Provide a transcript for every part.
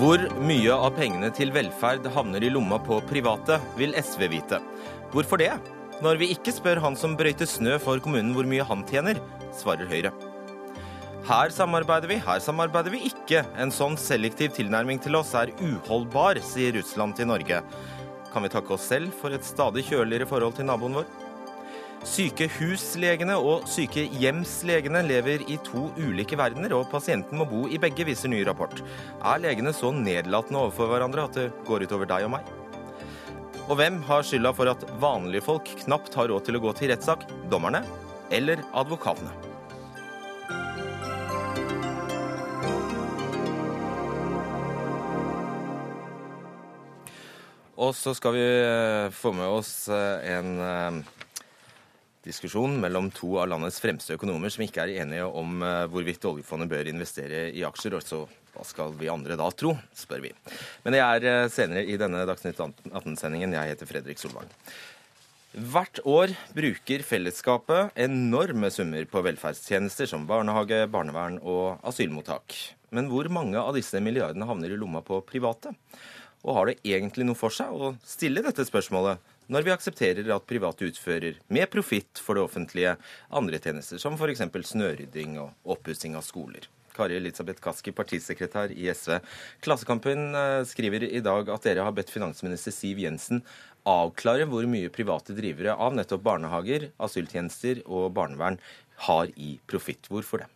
Hvor mye av pengene til velferd havner i lomma på private, vil SV vite. Hvorfor det? Når vi ikke spør han som brøyter snø for kommunen hvor mye han tjener, svarer Høyre. Her samarbeider vi, her samarbeider vi ikke. En sånn selektiv tilnærming til oss er uholdbar, sier Russland til Norge. Kan vi takke oss selv for et stadig kjøligere forhold til naboen vår? Sykehuslegene og sykehjemslegene lever i to ulike verdener, og pasienten må bo i begge, viser ny rapport. Er legene så nedlatende overfor hverandre at det går utover deg og meg? Og hvem har skylda for at vanlige folk knapt har råd til å gå til rettssak? Dommerne eller advokatene? Og så skal vi eh, få med oss eh, en eh, diskusjon mellom to av landets fremste økonomer som ikke er enige om hvorvidt oljefondet bør investere i aksjer. Og så hva skal vi andre da tro, spør vi. Men det er senere i denne Dagsnytt 18-sendingen. Jeg heter Fredrik Solvang. Hvert år bruker fellesskapet enorme summer på velferdstjenester som barnehage, barnevern og asylmottak. Men hvor mange av disse milliardene havner i lomma på private? Og har det egentlig noe for seg å stille dette spørsmålet når vi aksepterer at private utfører med profitt for det offentlige andre tjenester, som f.eks. snørydding og oppussing av skoler? Kari Elisabeth Kaski, partisekretær i SV. Klassekampen eh, skriver i dag at dere har bedt finansminister Siv Jensen avklare hvor mye private drivere av nettopp barnehager, asyltjenester og barnevern har i profitt. Hvorfor det?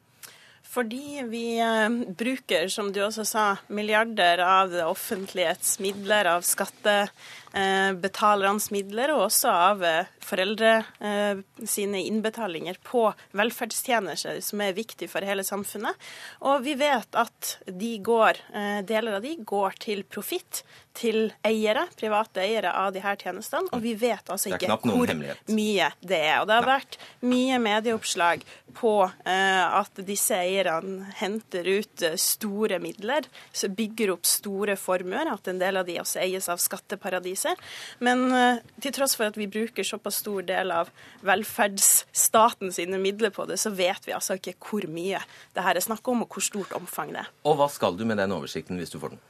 Fordi vi eh, bruker, som du også sa, milliarder av det offentlighets midler, av skattebetalernes midler, og også av eh, foreldre eh, sine innbetalinger på velferdstjenester, som er viktig for hele samfunnet. Og vi vet at de går, deler av de går til profitt til eiere, private eiere av de her tjenestene, og vi vet altså ikke hvor mye det er. Og det har vært mye medieoppslag på uh, at disse eierne henter ut uh, store midler, så bygger opp store formuer, at en del av de også eies av skatteparadiser. Men uh, til tross for at vi bruker såpass stor del av velferdsstaten sine midler på det, så vet vi altså ikke hvor mye det her er snakk om, og hvor stort omfang det er. Og hva skal du med den oversikten hvis du får den?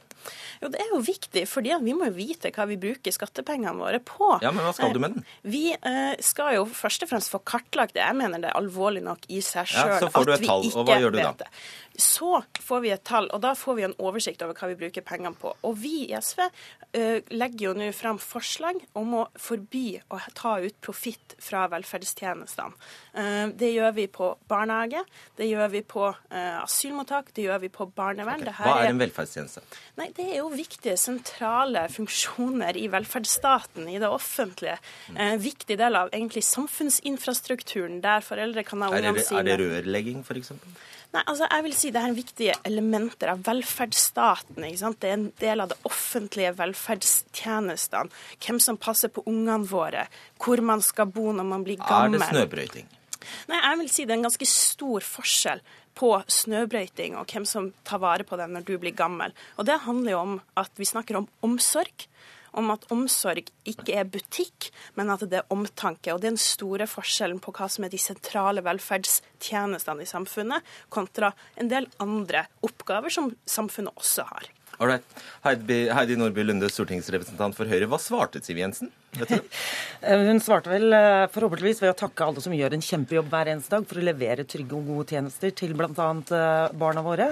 Jo, det er jo viktig, fordi vi må jo vite hva vi bruker skattepengene våre på. Ja, Men hva skal du med den? Eh, vi eh, skal jo først og fremst få kartlagt det. Jeg mener det er alvorlig nok i seg sjøl ja, så får du et tall, og hva gjør du da? Det. Så får vi et tall, og da får vi en oversikt over hva vi bruker pengene på. Og vi i SV uh, legger jo nå frem forslag om å forby å ta ut profitt fra velferdstjenestene. Uh, det gjør vi på barnehage, det gjør vi på uh, asylmottak, det gjør vi på barnevern. Okay. Hva er en velferdstjeneste? Nei, Det er jo viktige, sentrale funksjoner i velferdsstaten, i det offentlige. En viktig del av egentlig samfunnsinfrastrukturen, der foreldre kan ha ungene sine. Er det rørlegging, f.eks.? Nei, altså jeg vil si Det er viktige elementer av velferdsstaten. ikke sant? Det er en del av det offentlige velferdstjenestene. Hvem som passer på ungene våre, hvor man skal bo når man blir gammel. Er det snøbrøyting? Nei, jeg vil si det er en ganske stor forskjell på snøbrøyting og hvem som tar vare på det når du blir gammel. Og det handler jo om at vi snakker om omsorg om at omsorg ikke er butikk, men at det er omtanke. Og det er den store forskjellen på hva som er de sentrale velferdstjenestene i samfunnet, kontra en del andre oppgaver som samfunnet også har. Heidi, Heidi Nordby Lunde, stortingsrepresentant for Høyre. Hva svarte Siv Jensen? Eh, hun svarte vel eh, forhåpentligvis ved å takke alle som gjør en kjempejobb hver eneste dag for å levere trygge og gode tjenester til bl.a. Eh, barna våre.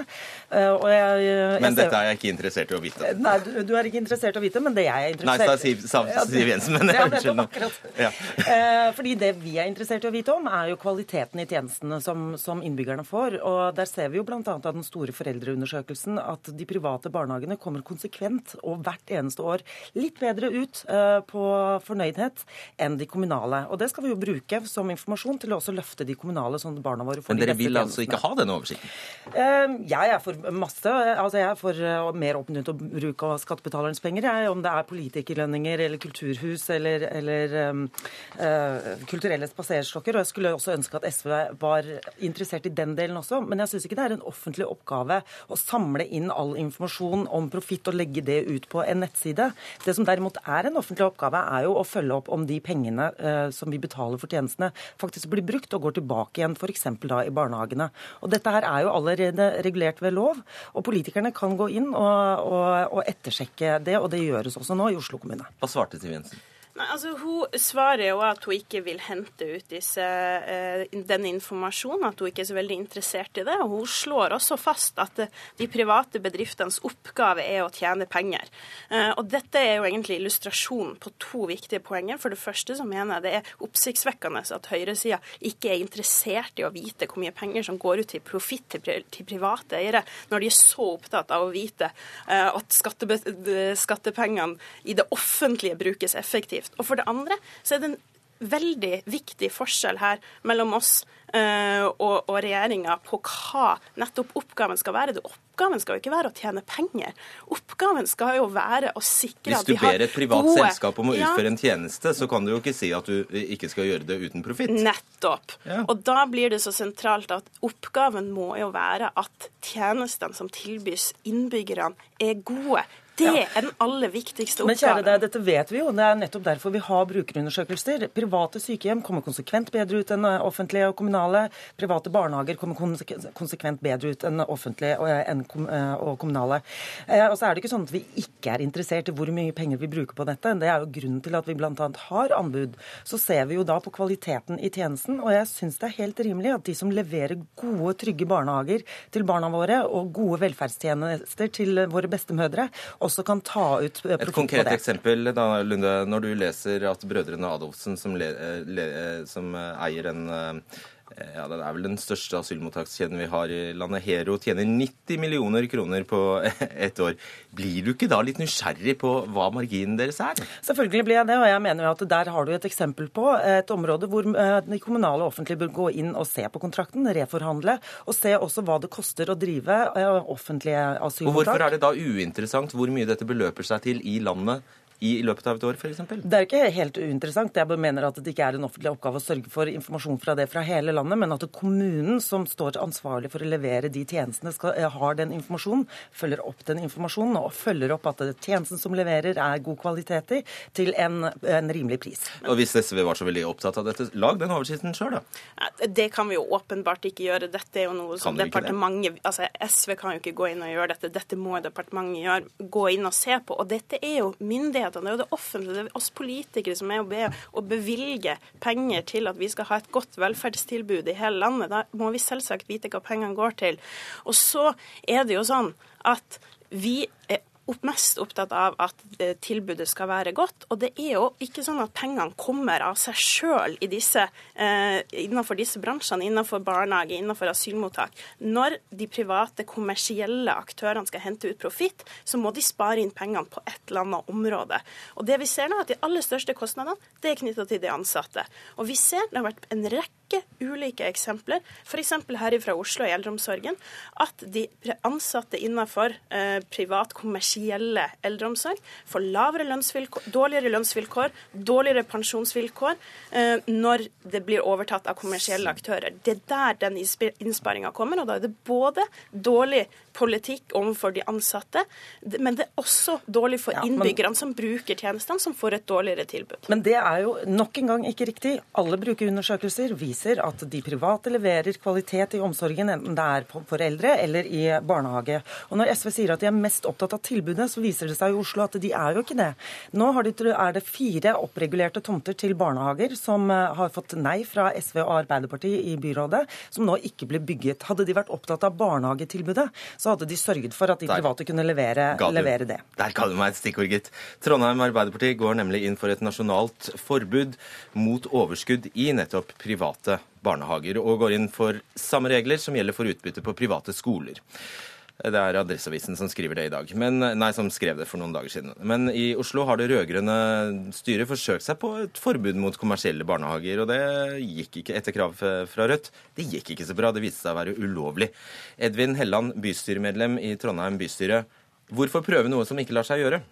Jeg, jeg men dette er jeg ikke interessert i å vite. Nei, du, du, er ikke interessert i å vite, men det jeg er interessert i Nei, sa Siv, sa Siv Jensen, men ja, unnskyld nå. Ja. Fordi det vi er interessert i å vite om, er jo kvaliteten i tjenestene som, som innbyggerne får. Og der ser vi jo bl.a. av den store foreldreundersøkelsen at de private barnehagene kommer konsekvent og hvert eneste år litt bedre ut på fornøydhet enn de kommunale. Og Det skal vi jo bruke som informasjon til å også løfte de kommunale, sånn at barna våre får Men dere vil altså ikke ha denne oversikten? Eh, jeg er for masse. Altså jeg er for uh, mer åpenhet og bruk av skattebetalernes penger. Jeg, om det er politikerlønninger eller kulturhus eller, eller um, uh, kulturelle spaserstokker. Og jeg skulle også ønske at SV var interessert i den delen også. Men jeg syns ikke det er en offentlig oppgave å samle inn all informasjon om profitt og legge det ut på en nettside. Det som derimot er en offentlig oppgave, er jo å følge opp om de pengene eh, som vi betaler for tjenestene, faktisk blir brukt og går tilbake igjen f.eks. da i barnehagene. Og Dette her er jo allerede regulert ved lov, og politikerne kan gå inn og, og, og ettersjekke det, og det gjøres også nå i Oslo kommune. Hva svarte Siv Jensen? Nei, altså Hun svarer jo at hun ikke vil hente ut disse, den informasjonen, at hun ikke er så veldig interessert i det. Og hun slår også fast at de private bedriftenes oppgave er å tjene penger. Eh, og dette er jo egentlig illustrasjonen på to viktige poenger. For det første så mener jeg det er oppsiktsvekkende at høyresida ikke er interessert i å vite hvor mye penger som går ut til profitt til, private eiere, når de er så opptatt av å vite eh, at skattepengene i det offentlige brukes effektivt positivt. Og for det andre så er det en veldig viktig forskjell her mellom oss uh, og, og regjeringa på hva nettopp oppgaven skal være. Det Oppgaven skal jo ikke være å tjene penger. Oppgaven skal jo være å sikre at vi har gode Hvis du ber et privat gode... selskap om å utføre ja. en tjeneste, så kan du jo ikke si at du ikke skal gjøre det uten profitt. Nettopp. Ja. Og da blir det så sentralt at oppgaven må jo være at tjenestene som tilbys innbyggerne, er gode. Det er den aller viktigste oppgaven. Men kjære deg, dette vet vi jo. Det er nettopp derfor vi har brukerundersøkelser. Private sykehjem kommer konsekvent bedre ut enn offentlige og kommunale. Private barnehager kommer konsekvent bedre ut enn offentlige og kommunale. Eh, og så er det ikke sånn at vi ikke er interessert i hvor mye penger vi bruker på dette. Det er jo grunnen til at vi bl.a. har anbud. Så ser vi jo da på kvaliteten i tjenesten, og jeg syns det er helt rimelig at de som leverer gode, trygge barnehager til barna våre, og gode velferdstjenester til våre bestemødre, også kan ta ut profitt på det. Et konkret eksempel, da, Lunde. Når du leser at brødrene Adolfsen, som, le, le, som eier en ja, Det er vel den største asylmottakskjeden vi har i landet. Hero tjener 90 millioner kroner på ett år. Blir du ikke da litt nysgjerrig på hva marginen deres er? Selvfølgelig blir jeg det, og jeg mener jo at der har du et eksempel på et område hvor eh, de kommunale og offentlige bør gå inn og se på kontrakten, reforhandle, og se også hva det koster å drive eh, offentlige asylmottak. Og Hvorfor er det da uinteressant hvor mye dette beløper seg til i landet i løpet av et år, f.eks.? Det er ikke helt uinteressant. Jeg mener at det ikke er en offentlig oppgave å sørge for informasjon fra det fra hele landet, men at kommunen som står ansvarlig for å levere de tjenestene, skal, eh, har den informasjonen, følger opp den informasjonen og følger opp at tjenesten som leverer, er god kvalitet i, til en, en rimelig pris. Og Hvis SV var så veldig opptatt av dette, lag den oversikten sjøl, da. Det kan vi jo åpenbart ikke gjøre. Dette er jo noe som departementet altså SV kan jo ikke gå inn og gjøre dette. Dette må departementet gjøre, gå inn og se på. Og dette er jo myndighet myndighetene, det er jo det offentlige, det er oss politikere som er å be å bevilge penger til at vi skal ha et godt velferdstilbud i hele landet. Da må vi selvsagt vite hva pengene går til. Og så er det jo sånn at vi er mest opptatt av at tilbudet skal være godt. Og det er jo ikke sånn at pengene kommer av seg sjøl eh, innenfor disse bransjene, innenfor barnehage, innenfor asylmottak. Når de private kommersielle aktørene skal hente ut profitt, så må de spare inn pengene på et eller annet område. Og det vi ser nå, at de aller største kostnadene det er knytta til de ansatte. Og vi ser det har vært en rekke ulike eksempler, f.eks. her fra Oslo i eldreomsorgen, at de ansatte innenfor eh, privat kommersielle eldreomsorg får lavere lønnsvilkår, dårligere lønnsvilkår, dårligere pensjonsvilkår eh, når det blir overtatt av kommersielle aktører. Det er der den innsparinga kommer. og Da er det både dårlig politikk overfor de ansatte, men det er også dårlig for innbyggerne som bruker tjenestene, som får et dårligere tilbud. Men det er jo nok en gang ikke riktig. Alle brukerundersøkelser viser at de private leverer kvalitet i omsorgen, enten det er for eldre eller i barnehage. Og når SV sier at de er mest opptatt av tilbudet, så viser det seg i Oslo at de er jo ikke det. Nå de, er det fire oppregulerte tomter til barnehager som eh, har fått nei fra SV og Arbeiderpartiet i byrådet, som nå ikke blir bygget. Hadde de vært opptatt av barnehagetilbudet, så hadde de sørget for at de private kunne levere, levere det. Der ga du meg et stikkord, gitt. Trondheim Arbeiderparti går nemlig inn for et nasjonalt forbud mot overskudd i nettopp private barnehager, og går inn for samme regler som gjelder for utbytte på private skoler. Det er Adresseavisen som skriver det i dag, men, nei, som skrev det for noen dager siden. Men i Oslo har det rød-grønne styret forsøkt seg på et forbud mot kommersielle barnehager, og det gikk ikke etter krav fra Rødt. Det gikk ikke så bra, det viste seg å være ulovlig. Edvin Helland, bystyremedlem i Trondheim bystyre. Hvorfor prøve noe som ikke lar seg gjøre?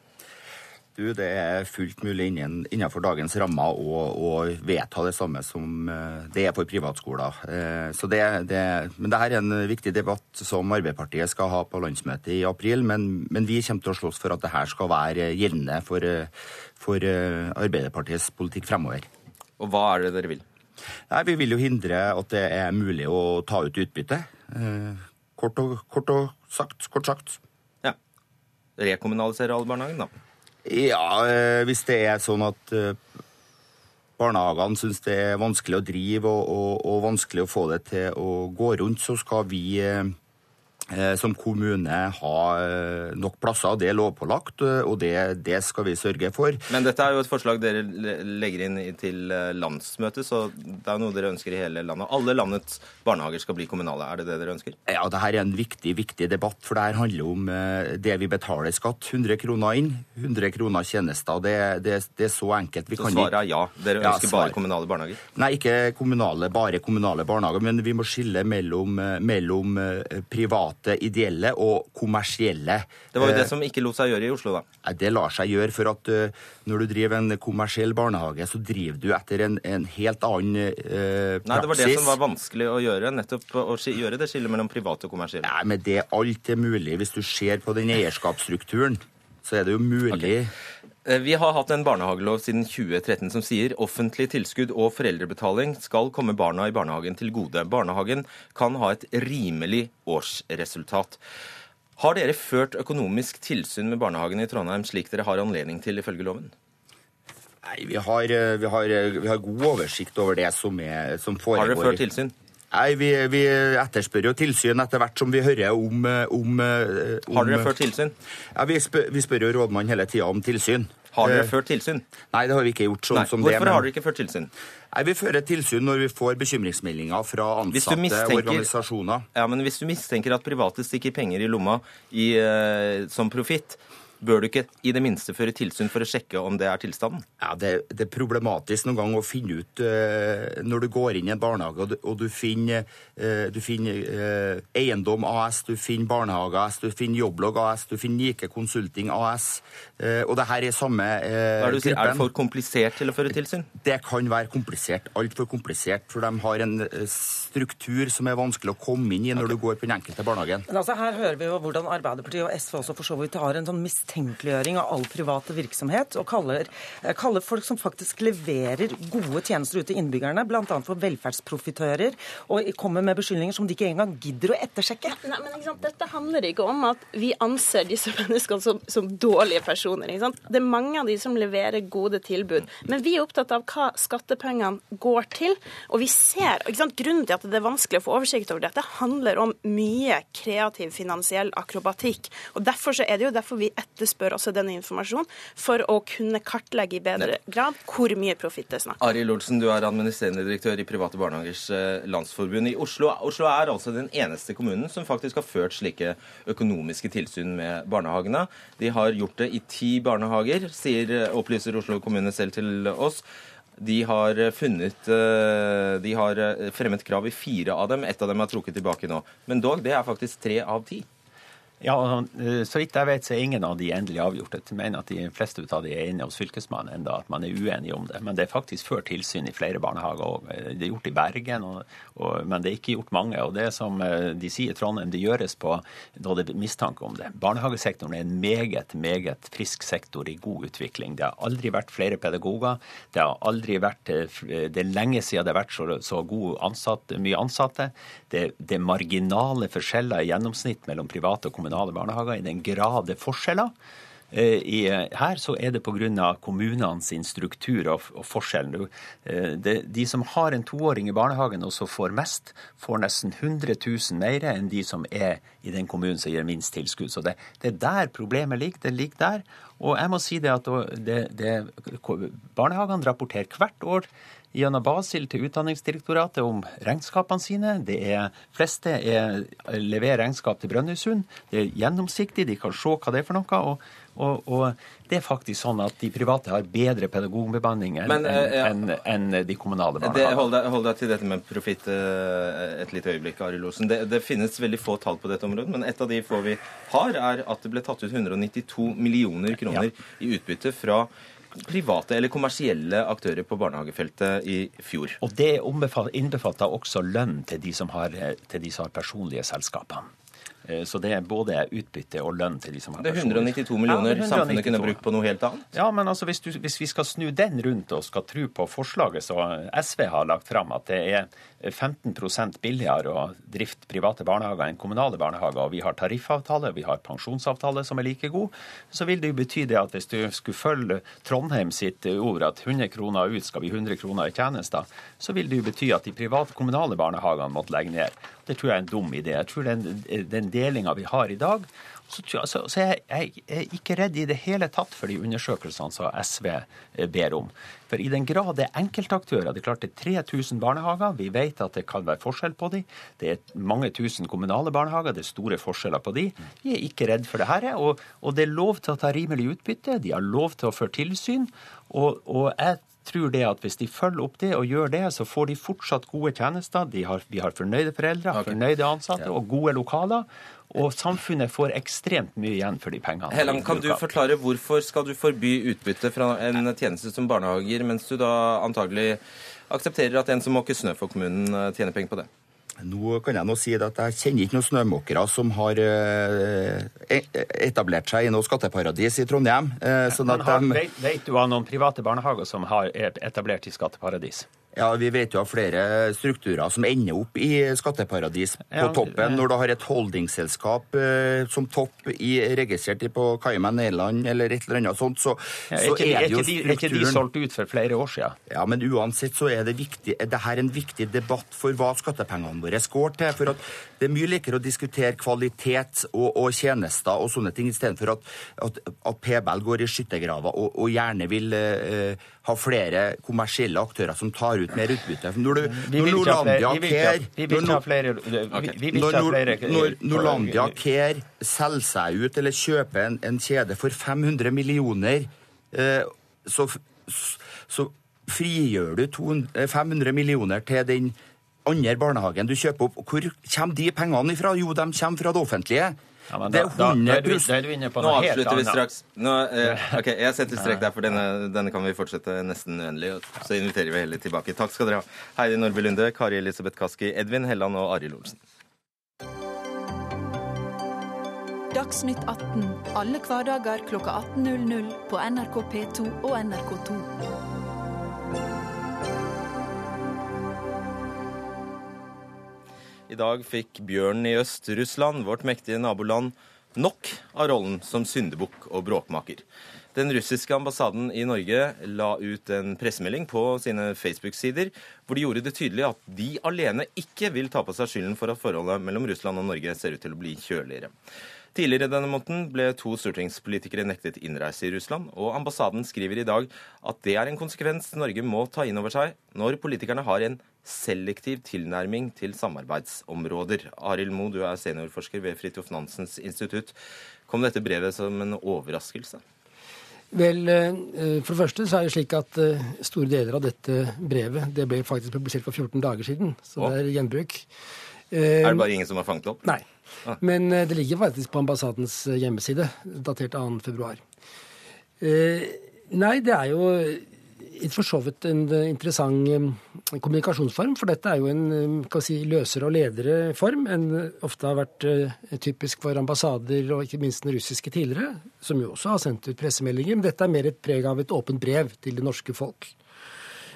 Du, Det er fullt mulig innenfor dagens rammer å, vedta det samme som eh, det er for privatskoler. Eh, så det, det, men dette er en viktig debatt som Arbeiderpartiet skal ha på landsmøtet i april. Men, men vi kommer til å slåss for at dette skal være gjeldende for, for Arbeiderpartiets politikk fremover. Og hva er det dere vil? Nei, Vi vil jo hindre at det er mulig å ta ut utbytte. Kort og, kort og sagt. Kort sagt. Ja. Rekommunalisere alle barnehagen, da? Ja, eh, hvis det er sånn at eh, barnehagene syns det er vanskelig å drive og, og, og, vanskelig å få det til å gå rundt, så skal vi eh, som kommune ha eh, nok plasser. Det er lovpålagt, eh, og det, det, skal vi sørge for. Men dette er jo et forslag dere legger inn til landsmøtet, så det er noe dere ønsker i hele landet. Alle landets barnehager skal bli kommunale. Er det det dere ønsker? Ja, det her er en viktig, viktig debatt, for det her handler om det vi betaler i skatt. 100 kroner inn, 100 kroner tjenester. Det, det, det er så enkelt. Vi så svaret er ja? Dere ønsker ja, bare kommunale barnehager? Nei, ikke kommunale, bare kommunale barnehager. Men vi må skille mellom, mellom private private, ideelle og kommersielle. Det var jo det eh, som ikke lot seg gjøre i Oslo, da? Det lar seg gjøre, for at eh, når du driver en kommersiell barnehage, så driver du etter en, en helt annen eh, praksis. Nei, det var det som var vanskelig å gjøre, nettopp å gjøre det skillet mellom private og kommersielle. Nei, men det alt er mulig. Hvis du ser på den eierskapsstrukturen, så er det jo mulig okay. Eh, vi har hatt en barnehagelov siden 2013 som sier offentlig tilskudd og foreldrebetaling skal komme barna i barnehagen til gode. Barnehagen kan ha et rimelig årsresultat. Har dere ført økonomisk tilsyn med barnehagen i Trondheim slik dere har anledning til ifølge loven? Nei, vi har, eh, vi har, eh, vi har god oversikt over det som, er, som foregår. Har dere ført tilsyn? Nei, vi, vi, etterspør jo tilsyn etter hvert som vi hører om, om, om Har dere ført tilsyn? Ja, Vi spør, vi spør jo rådmannen hele tida om tilsyn. Har dere eh, ført tilsyn? Nei, det har vi ikke gjort. sånn Nei. som Hvorfor det. Hvorfor har dere ikke ført tilsyn? Nei, Vi fører tilsyn når vi får bekymringsmeldinger fra ansatte og organisasjoner. Ja, Men hvis du mistenker at private stikker penger i lomma i, som profitt, Bør du ikke i det minste føre tilsyn for å sjekke om det er tilstanden? Ja, Det, det er problematisk noen gang å finne ut uh, når du går inn i en barnehage og du, og du finner, uh, du finner uh, Eiendom AS, du finner Barnehage AS, du finner Jobblogg AS, du finner Nike Consulting AS. og det her er samme er, det er det for komplisert til å føre tilsyn? Det kan være komplisert. Altfor komplisert. For de har en struktur som er vanskelig å komme inn i når okay. du går på den enkelte barnehagen. Men altså, Her hører vi jo hvordan Arbeiderpartiet og SV også for så vidt har en sånn mistenkelighet mistenkeliggjøring av all private virksomhet, og kaller, eh, kaller, folk som faktisk leverer gode tjenester ut til innbyggerne, bl.a. for velferdsprofitører, og kommer med beskyldninger som de ikke engang gidder å ettersjekke. Nei, men Dette handler ikke om at vi anser disse menneskene som, som dårlige personer. Det er mange av de som leverer gode tilbud. Men vi er opptatt av hva skattepengene går til. Og vi ser, Grunnen til at det er vanskelig å få oversikt over dette, handler om mye kreativ finansiell akrobatikk. Og Derfor så er det jo derfor vi etter etterspør også denne informasjonen for å kunne kartlegge i bedre grad hvor mye profitt det er snakk om. Arild Olsen, du er administrerende direktør i Private Barnehagers eh, Landsforbund i Oslo. Oslo er altså den eneste kommunen som faktisk har ført slike økonomiske tilsyn med barnehagene. De har gjort det i ti barnehager, sier, eh, opplyser Oslo kommune selv til oss. De har, funnet, eh, de har fremmet krav i fire av dem. Ett av dem er trukket tilbake nå. Men dog, det er faktisk tre av ti. Ja, eh, Så vidt jeg vet, så er ingen av de endelig avgjort. Jeg mener at de fleste av de er inne hos Fylkesmannen enda, at man er uenig om det. Men det er faktisk ført tilsyn i flere barnehager òg. Det er gjort i Bergen, og, og, men det er ikke gjort mange. Og det som eh, de sier i Trondheim, det gjøres på da det er mistanke om det. Barnehagesektoren er en meget, meget frisk sektor i god utvikling. Det har aldri vært flere pedagoger. Det har aldri vært eh, Det er lenge siden det har vært så, så ansatt, mye ansatte. Det, det er marginale forskjeller i gjennomsnitt mellom private og kommunale kommunale barnehager, i den grad det er forskjeller. Eh, I, her så er det pga. kommunene sin struktur og, og forskjellen. Eh, de som har en toåring i barnehagen og som får mest, får nesten 100 000 mer enn de som er i den kommunen som gir minst tilskudd. Så det, det er der problemet ligger. Det ligger der. Og jeg må si det at det, det, barnehagene rapporterer hvert år gjennom Basil til Utdanningsdirektoratet om regnskapene sine. Det er fleste er, leverer regnskap til Brønnøysund. Det er gjennomsiktig, de kan se hva det er for noe. og og, og, det er faktisk sånn at de private har bedre pedagogbemanning enn en, ja. en, en de kommunale barnehagene. Hold, hold, deg til dette med profitt eh, et lite øyeblikk, Ari Osen. Det, det, finnes veldig få tall på dette området, men et av de få vi har, er at det ble tatt ut 192 millioner kroner ja. i utbytte fra private eller kommersielle aktører på barnehagefeltet i fjor. Og det innbefatter også lønn til de som har, til de som har personlige selskaper. Eh, så det er både utbytte og lønn til de som har Det er 192 millioner ja, 192. samfunnet kunne brukt på noe helt annet? Ja, men altså hvis, du, hvis, vi skal snu den rundt og skal tro på forslaget som SV har lagt fram, at det er 15 billigere å drifte private barnehager enn kommunale barnehager, og vi har tariffavtale, vi har pensjonsavtale som er like god, så vil det jo bety det at hvis du skulle følge Trondheim sitt ord at 100 kroner ut skal vi 100 kroner i tjenester, så vil det jo bety at de private kommunale barnehagene måtte legge ned. Det tror jeg er en dum idé. Jeg tror den, den delinga vi har i dag så, så, så jeg, jeg, er ikke redd i det hele tatt for de undersøkelsene som SV eh, ber om. For i den grad det er enkeltaktører Det er klart det er 3000 barnehager. Vi vet at det kan være forskjell på de. Det er mange tusen kommunale barnehager. Det er store forskjeller på de. Vi er ikke redd for det her. Og, og det er lov til å ta rimelig utbytte. De har lov til å føre tilsyn. Og, og jeg tror det at hvis de følger opp det og gjør det, så får de fortsatt gode tjenester. Har, vi har fornøyde foreldre, okay. fornøyde ansatte og gode lokaler. Og samfunnet får ekstremt mye igjen for de pengene. Helland, kan du forklare hvorfor skal du forby utbytte fra en tjeneste som barnehager, mens du da antagelig aksepterer at en som måker snø for kommunen, tjener penger på det? Nå kan jeg nå si at jeg kjenner ikke noen snømåkere som har eh, e-, etablert seg i noe skatteparadis i Trondheim. Eh, sånn de... vet, vet du av noen private barnehager som har etablert i skatteparadis? Ja, Vi vet jo av flere strukturer som ender opp i skatteparadis på ja, toppen. Når du har et holdingselskap eh, som topp i, registrert på Cayman Nederland eller et eller annet sånt, så, ja, er, ikke, er det jo strukturen Er ikke de solgt ut for flere år siden? Ja, men uansett så er det viktig, er dette en viktig debatt for hva skattepengene våre går til. for at Det er mye likere å diskutere kvalitet og, og tjenester og sånne ting, istedenfor at, at, at PBL går i skyttergraver og, og, gjerne vil uh, ha flere kommersielle aktører som tar ut mer utbytte. Når, du, når Norlandia Care Når Norlandia Care selger seg ut eller kjøper en, en kjede for 500 millioner, uh, så, så frigjør du 200, 500 eh, millioner til den andre barnehagen du kjøper opp. Hvor kommer de pengene ifra? Jo, de kommer fra det offentlige. Ja, det er 100 Nå avslutter vi straks. Nå, eh, ok, Jeg setter strek der, for denne, denne, kan vi fortsette nesten uendelig. Så inviterer vi heller tilbake. Takk skal dere ha. Heidi Nordby Lunde, Kari Elisabeth Kaski, Edvin Helland og Arild Olsen. Dagsnytt 18 alle hverdager klokka 18.00 på NRK P2 og NRK2. I dag fikk bjørnen i Øst-Russland, vårt mektige naboland, nok av rollen som syndebukk og bråkmaker. Den russiske ambassaden i Norge la ut en pressemelding på sine Facebook-sider hvor de gjorde det tydelig at de alene ikke vil ta på seg skylden for at forholdet mellom Russland og Norge ser ut til å bli kjøligere. Tidligere denne måneden ble to stortingspolitikere nektet innreise i Russland, og ambassaden skriver i dag at det er en konsekvens Norge må ta inn over seg når politikerne har en selektiv tilnærming til samarbeidsområder. Arild Moe, du er seniorforsker ved Fridtjof Nansens institutt. Kom dette brevet som en overraskelse? Vel, eh, For det første så er det slik at eh, store deler av dette brevet det ble faktisk publisert for 14 dager siden. Så det er gjenbruk. Er det bare ingen som har fanget opp? Nei. Men eh, det ligger faktisk på ambassadens eh, hjemmeside, datert 2.2. Eh, nei, det er jo for så vidt en interessant kommunikasjonsform, for dette er jo en si, løsere og ledere form enn ofte har vært typisk for ambassader, og ikke minst den russiske tidligere, som jo også har sendt ut pressemeldinger. Men dette er mer et preg av et åpent brev til det norske folk.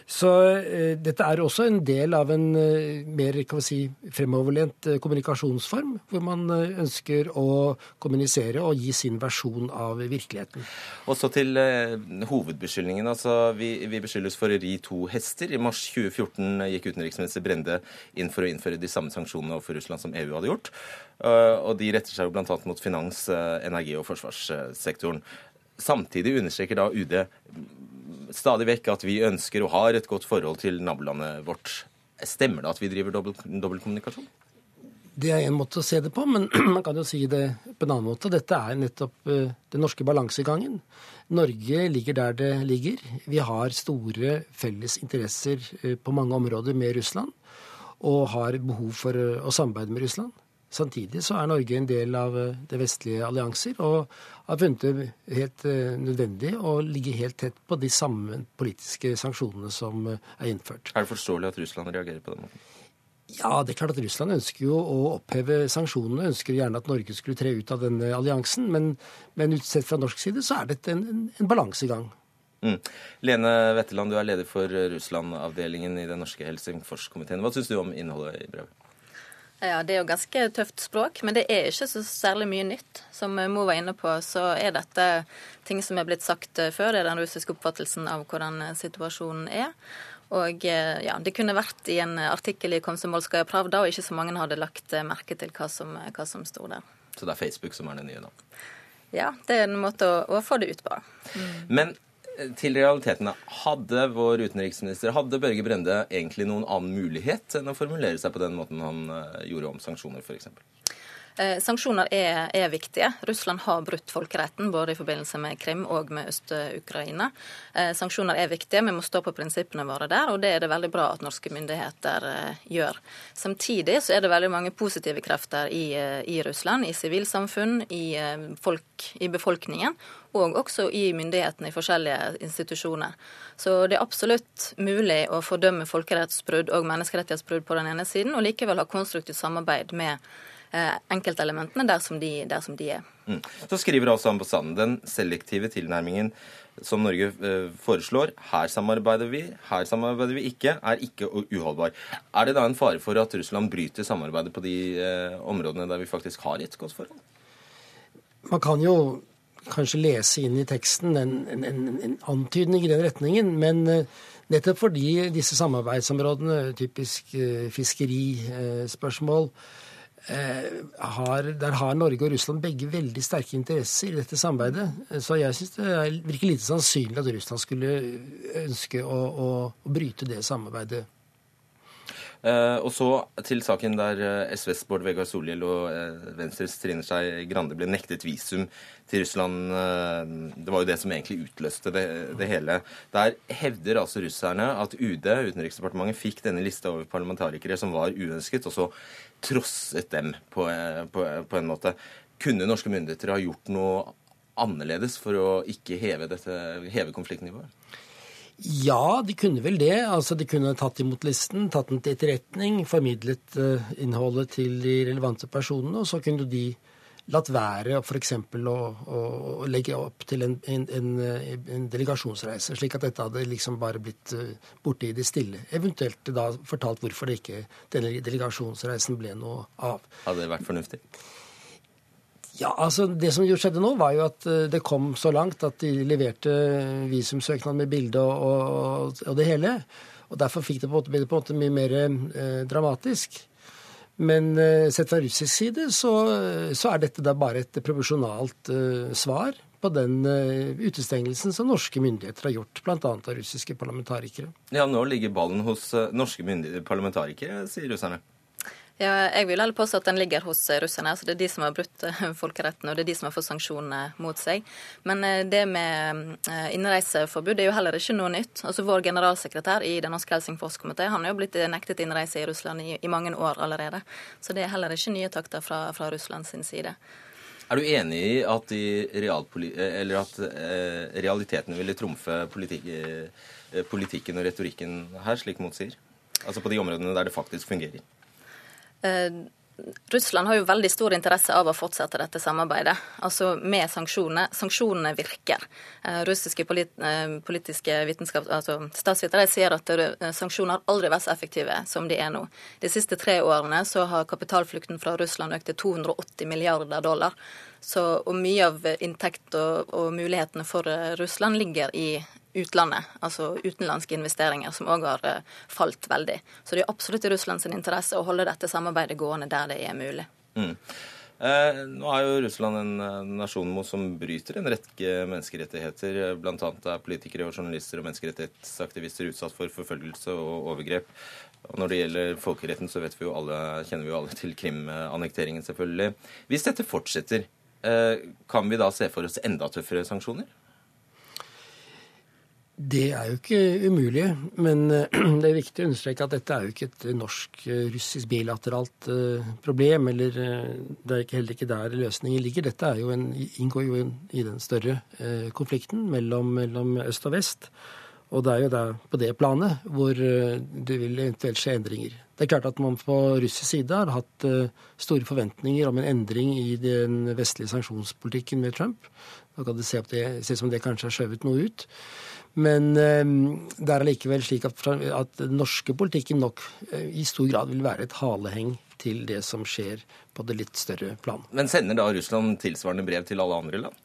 Så eh, dette er også en del av en eh, mer kan vi si, fremoverlent eh, kommunikasjonsform, hvor man ønsker å kommunisere og gi sin versjon av virkeligheten. Og så til hovedbeskyldningen. Altså, vi, vi, beskyldes for å ri to hester. I mars 2014 gikk utenriksminister Brende inn for å innføre de samme sanksjonene overfor Russland som EU hadde gjort. Og de retter seg jo bl.a. mot finans-, energi- og forsvarssektoren. Samtidig understreker da UD stadig vekk at vi ønsker og har et godt forhold til nabolandet vårt. Stemmer det at vi driver dobbeltkommunikasjon? Det er en måte å se det på, men man kan jo si det på en annen måte. Dette er nettopp eh, den norske balansegangen. Norge ligger der det ligger. Vi har store felles interesser eh, på mange områder med Russland, og har behov for eh, å samarbeide med Russland. Samtidig så er Norge en del av det vestlige allianser, og har funnet det helt nødvendig å ligge helt tett på de samme politiske sanksjonene som er innført. Er det forståelig at Russland reagerer på den måten? Ja, det er klart at Russland ønsker jo å oppheve sanksjonene. Ønsker gjerne at Norge skulle tre ut av denne alliansen. Men, men utsett fra norsk side så er dette en, en, en balansegang. Mm. Lene Wetteland, du er leder for Russland-avdelingen i den norske Helsingforskomiteen. Hva syns du om innholdet i brevet? Ja, Det er jo ganske tøft språk, men det er ikke så særlig mye nytt. Som Mo var inne på, så er dette ting som er blitt sagt før. Det er den russiske oppfattelsen av hvordan situasjonen er. Og eh, ja, Det kunne vært i en artikkel i Komsomolskaja Pravda, og ikke så mange hadde lagt eh, merke til hva som, hva som sto der. Så det er Facebook som er det nye nå? Ja, det er en måte å, å få det ut på. Mm. Men eh, til realitetene. Hadde vår utenriksminister, hadde Børge Brende egentlig noen annen mulighet enn å formulere seg på den måten han gjorde om sanksjoner, f.eks.? Eh, sanksjoner er, er, viktige. Russland har brutt folkeretten både i forbindelse med Krim og med Øst-Ukraina. Eh, sanksjoner er viktige, vi må stå på prinsippene våre der, og det er det veldig bra at norske myndigheter eh, gjør. Samtidig så er det veldig mange positive krefter i, i Russland, i sivilsamfunn, i, folk, i befolkningen og også i myndighetene i forskjellige institusjoner. Så det er absolutt mulig å fordømme folkerettsbrudd og menneskerettighetsbrudd på den ene siden, og likevel ha konstruktivt samarbeid med enkeltelementene der som de, der som de er. Mm. Så skriver også ambassaden den selektive tilnærmingen som Norge eh, foreslår, her samarbeider vi, her samarbeider vi ikke, er ikke uholdbar. Er det da en fare for at Russland bryter samarbeidet på de eh, områdene der vi faktisk har et godt forhold? Man kan jo kanskje lese inn i teksten en, en, en antydning i den retningen, men nettopp fordi disse samarbeidsområdene, typisk fiskerispørsmål, Eh, har, der har Norge og Russland begge veldig sterke interesser i dette samarbeidet. Så jeg syns det virker lite sannsynlig at Russland skulle ønske å, å, å bryte det samarbeidet. Eh, og så til saken der eh, SVs Bård Vegar Solhjell og eh, Venstres Trine Skei Grande ble nektet visum til Russland. Eh, det var jo det som egentlig utløste det, det, hele. Der hevder altså russerne at UD, Utenriksdepartementet, fikk denne lista over parlamentarikere som var uønsket. og så trosset dem på, på, på en måte. Kunne norske myndigheter ha gjort noe annerledes for å ikke heve, dette, heve konfliktnivået? Ja, de kunne vel det. Altså, De kunne tatt imot listen, tatt den til etterretning, formidlet uh, innholdet til de relevante personene, og så kunne de latt være f.eks. Å, å, legge opp til en, en, en, delegasjonsreise, slik at dette hadde liksom bare blitt uh, borte i det stille. Eventuelt da fortalt hvorfor det ikke denne delegasjonsreisen ble noe av. Hadde det vært fornuftig? Ja, altså Det som jo skjedde nå, var jo at uh, det kom så langt at de leverte visumsøknad med bilde og, og, og, det hele. Og Derfor fikk det på en måte, på en måte mye mer eh, dramatisk. Men uh, sett fra russisk side så, så, er dette da bare et provisjonalt uh, svar på den uh, utestengelsen som norske myndigheter har gjort, bl.a. av russiske parlamentarikere. Ja, Nå ligger ballen hos norske parlamentarikere, sier russerne. Ja, jeg vil heller påstå at den ligger hos russerne. altså Det er de som har brutt eh, folkeretten, og det er de som har fått sanksjonene mot seg. Men eh, det med eh, innreiseforbud er jo heller ikke noe nytt. Altså Vår generalsekretær i Den norske Helsingforskomité han er jo blitt nektet innreise i Russland i, i, mange år allerede. Så det er heller ikke nye takter fra, fra Russland sin side. Er du enig i at, at eh, realitetene ville trumfe politik, eh, politikken og retorikken her, slik Mot sier? Altså på de områdene der det faktisk fungerer? Eh, Russland har jo veldig stor interesse av å fortsette dette samarbeidet, altså med sanksjonene. Sanksjonene virker. Eh, russiske polit eh, politiske vitenskap, altså statsvitere sier at sanksjoner har aldri vært så effektive som de er nå. De siste tre årene så har kapitalflukten fra Russland økt til 280 milliarder dollar. Så, og mye av inntekt og, og mulighetene for Russland ligger i utlandet, altså utenlandske investeringer, som òg har eh, falt veldig. Så det er absolutt i Russlands interesse å holde dette samarbeidet gående der det er mulig. Mm. Eh, nå er jo Russland en eh, nasjon som bryter en rekke menneskerettigheter. Blant annet er politikere og journalister og menneskerettighetsaktivister utsatt for forfølgelse og overgrep. Og når det gjelder folkeretten, så vi alle, kjenner vi jo alle til Krim-annekteringen, selvfølgelig. Hvis dette fortsetter, eh, kan vi da se for oss enda tøffere sanksjoner? Det er jo ikke umulig, men eh, det er viktig å understreke at dette er jo ikke et norsk-russisk bilateralt eh, problem. eller Det er heller ikke der løsningen ligger. Dette jo en, inngår jo i den større konflikten mellom, mellom, øst og vest. Og det er jo der på det planet hvor det vil eventuelt skje endringer. Det er klart at man på russisk side har hatt store forventninger om en endring i den vestlige sanksjonspolitikken med Trump. Da kan det se, se som det kanskje har skjøvet noe ut. Men ehm, det er allikevel slik at, at den norske politikken nok eh, i stor grad vil være et haleheng til det som skjer på det litt større plan. Men sender da Russland tilsvarende brev til alle andre land?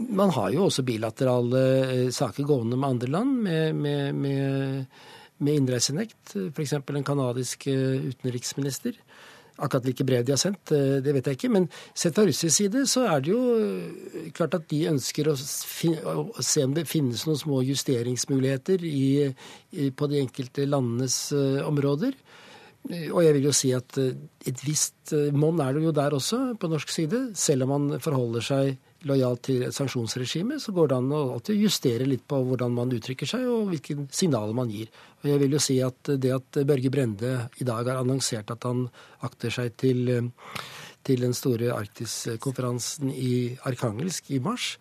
Man har jo også bilaterale eh, saker gående med andre land, med, med, med, med innreisenekt. F.eks. en canadisk eh, utenriksminister Akkurat hvilke brev de har sendt, eh, det vet jeg ikke. Men sett fra russisk side så er det jo eh, klart at de ønsker å, se om det finnes noen små justeringsmuligheter i, på de enkelte landenes uh, områder. Og jeg vil jo si at et visst monn er det jo der også, på norsk side. Selv om man forholder seg lojal til et sanksjonsregime, så går det an å alltid justere litt på hvordan man uttrykker seg og hvilke signaler man gir. Og jeg vil jo si at det at Børge Brende i dag har annonsert at han akter seg til, til den store Arktiskonferansen i Arkangelsk i mars,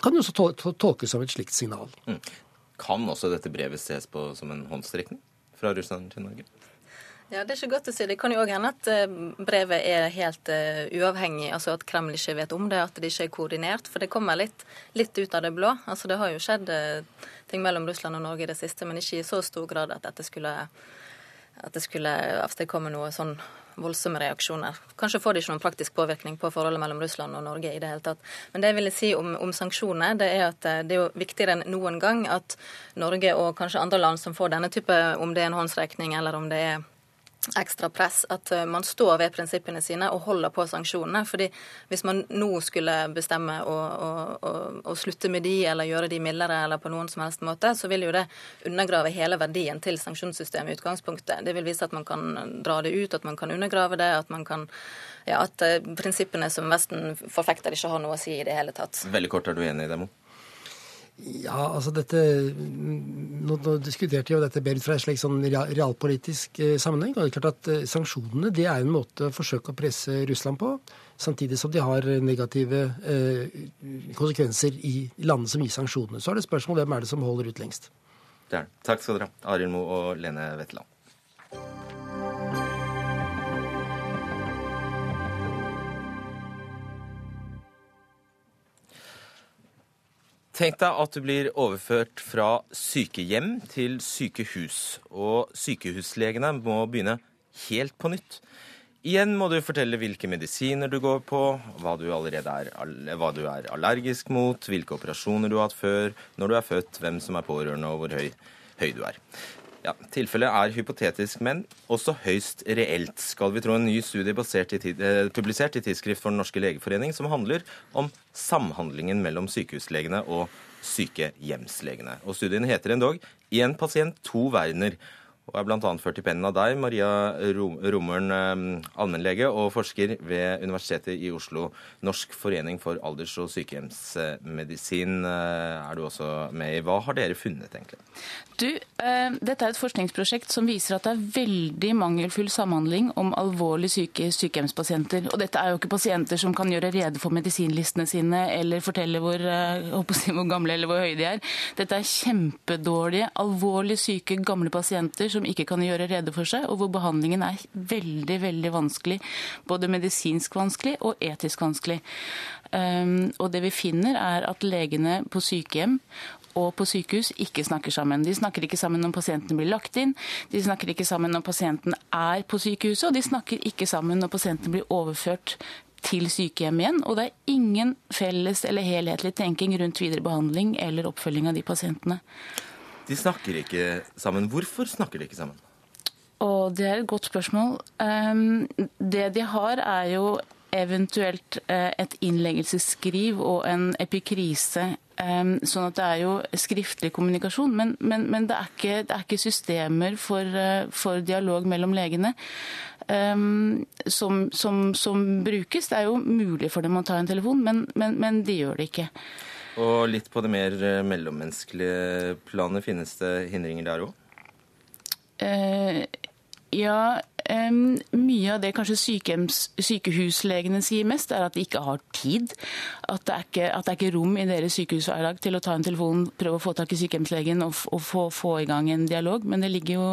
kan jo også tolkes som et slikt signal. Mm. Kan også dette brevet ses på som en håndstrekning fra Russland til Norge? Ja, Det er ikke godt å si. Det kan jo òg hende at eh, brevet er helt uh, uavhengig, altså at Kreml ikke vet om det, at det ikke er koordinert. For det kommer litt, litt ut av det blå. Altså Det har jo skjedd uh, ting mellom Russland og Norge i det siste, men ikke i så stor grad at dette skulle, at det skulle avstedkomme noe sånn voldsomme reaksjoner. Kanskje får det ikke noen praktisk påvirkning på forholdet mellom Russland og Norge i det hele tatt. Men det jeg ville si om, om sanksjoner, det er at det er jo viktigere enn noen gang at Norge og kanskje andre land som får denne type, om det er en håndsrekning eller om det er ekstra press at eh, man står ved prinsippene sine og holder på sanksjonene. fordi Hvis man nå skulle bestemme å, å, å, å, slutte med de eller gjøre de mildere eller på noen som helst måte, så vil jo det undergrave hele verdien til sanksjonssystemet i utgangspunktet. Det vil vise at man kan dra det ut, at man kan undergrave det, at, kan, ja, at eh, prinsippene som Vesten forfekter, ikke har noe å si i det hele tatt. Veldig kort, er du enig i det, Mo? Ja, altså dette Nå, nå diskuterte jo dette bedre fra en slik sånn realpolitisk eh, sammenheng. og det er klart at eh, Sanksjonene det er en måte å forsøke å presse Russland på, samtidig som de har negative eh, konsekvenser i landene som gir sanksjonene. Så er det spørsmål hvem er det som holder ut lengst. Det er det. Takk skal dere ha, Arild Moe og Lene Wetterland. Tenk deg at du blir overført fra sykehjem til sykehus, og sykehuslegene må begynne helt på nytt. Igjen må du fortelle hvilke medisiner du går på, hva du allerede er, hva du er allergisk mot, hvilke operasjoner du har hatt før, når du er født, hvem som er pårørende og hvor høy, høy du er. Ja, Tilfellet er hypotetisk, men også høyst reelt, skal vi tro en ny studie i, eh, publisert i Tidsskrift for Den norske legeforening, som handler om samhandlingen mellom sykehuslegene og sykehjemslegene. Og Studien heter endog 'Én pasient, to verdener' og er bl.a. ført i pennen av deg, Maria Romøren, eh, allmennlege og forsker ved Universitetet i Oslo. Norsk forening for alders- og sykehjemsmedisin eh, er du også med i. Hva har dere funnet, egentlig? Du, eh, dette er et forskningsprosjekt som viser at det er veldig mangelfull samhandling om alvorlig syke sykehjemspasienter. Og dette er jo ikke pasienter som kan gjøre rede for medisinlistene sine eller fortelle hvor, hvor gamle eller hvor høye de er. Dette er kjempedårlige, alvorlig syke, gamle pasienter som ikke kan gjøre rede for seg, og hvor behandlingen er veldig, veldig vanskelig. Både medisinsk vanskelig og etisk vanskelig. Um, og det vi finner, er at legene på sykehjem og på sykehus ikke snakker sammen. De snakker ikke sammen når pasienten blir lagt inn, de snakker ikke sammen når pasienten er på sykehuset, og de snakker ikke sammen når pasienten blir overført til sykehjem igjen. Og det er ingen felles eller helhetlig tenking rundt videre behandling eller oppfølging av de pasientene. De snakker ikke sammen. Hvorfor snakker de ikke sammen? Og Det er et godt spørsmål. Um, det de har, er jo eventuelt et innleggelsesskriv og en epikrise. Sånn at det er jo skriftlig kommunikasjon, men, men, men det, er ikke, det, er ikke, systemer for, for dialog mellom legene. Um, som, som, som, brukes. Det er jo mulig for dem å ta en telefon, men, men, men de gjør det ikke. Og litt på det mer mellommenneskelige planet, finnes det hindringer der òg? Eh, ja, eh, mye av det kanskje sykehuslegene sier mest, er at de ikke har tid. At det er ikke, at det er ikke rom i deres sykehushverdag til å ta en telefon, prøve å få tak i sykehjemslegen og, og få, få, i gang en dialog. Men det ligger jo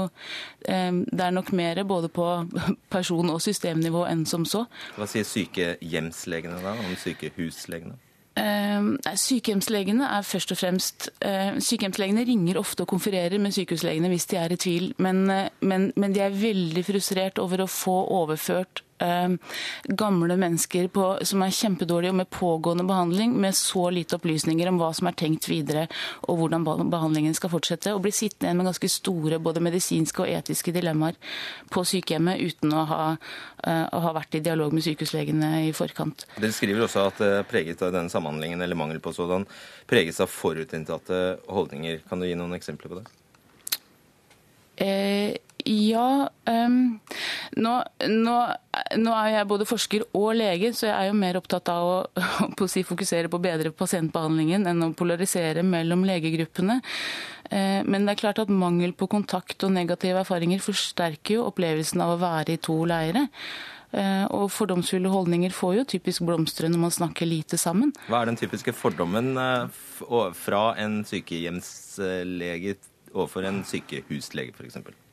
eh, Det er nok mer både på person- og systemnivå enn som så. Hva sier sykehjemslegene da, om sykehuslegene? Uh, sykehjemslegene er først og fremst uh, Sykehjemslegene ringer ofte og konfererer med sykehuslegene hvis de er i tvil, men, uh, men, men de er veldig frustrert over å få overført Ehm, gamle mennesker på, som er kjempedårlige og med pågående behandling, med så lite opplysninger om hva som er tenkt videre og hvordan behandlingen skal fortsette, og bli sittende igjen med ganske store både medisinske og etiske dilemmaer på sykehjemmet uten å ha, uh, å ha vært i dialog med sykehuslegene i forkant. Dere skriver også at det preget av denne samhandlingen, eller mangel på sådan, preges av forutinntatte holdninger. Kan du gi noen eksempler på det? Eh, ja, um, nå, nå, nå, er jeg både forsker og lege, så jeg er jo mer opptatt av å, å si, fokusere på å bedre pasientbehandlingen enn å polarisere mellom legegruppene. Uh, men det er klart at mangel på kontakt og negative erfaringer forsterker jo opplevelsen av å være i to leire. Uh, og fordomsfulle holdninger får jo typisk blomstre når man snakker lite sammen. Hva er den typiske fordommen uh, fra en sykehjemslege overfor en sykehuslege, f.eks.?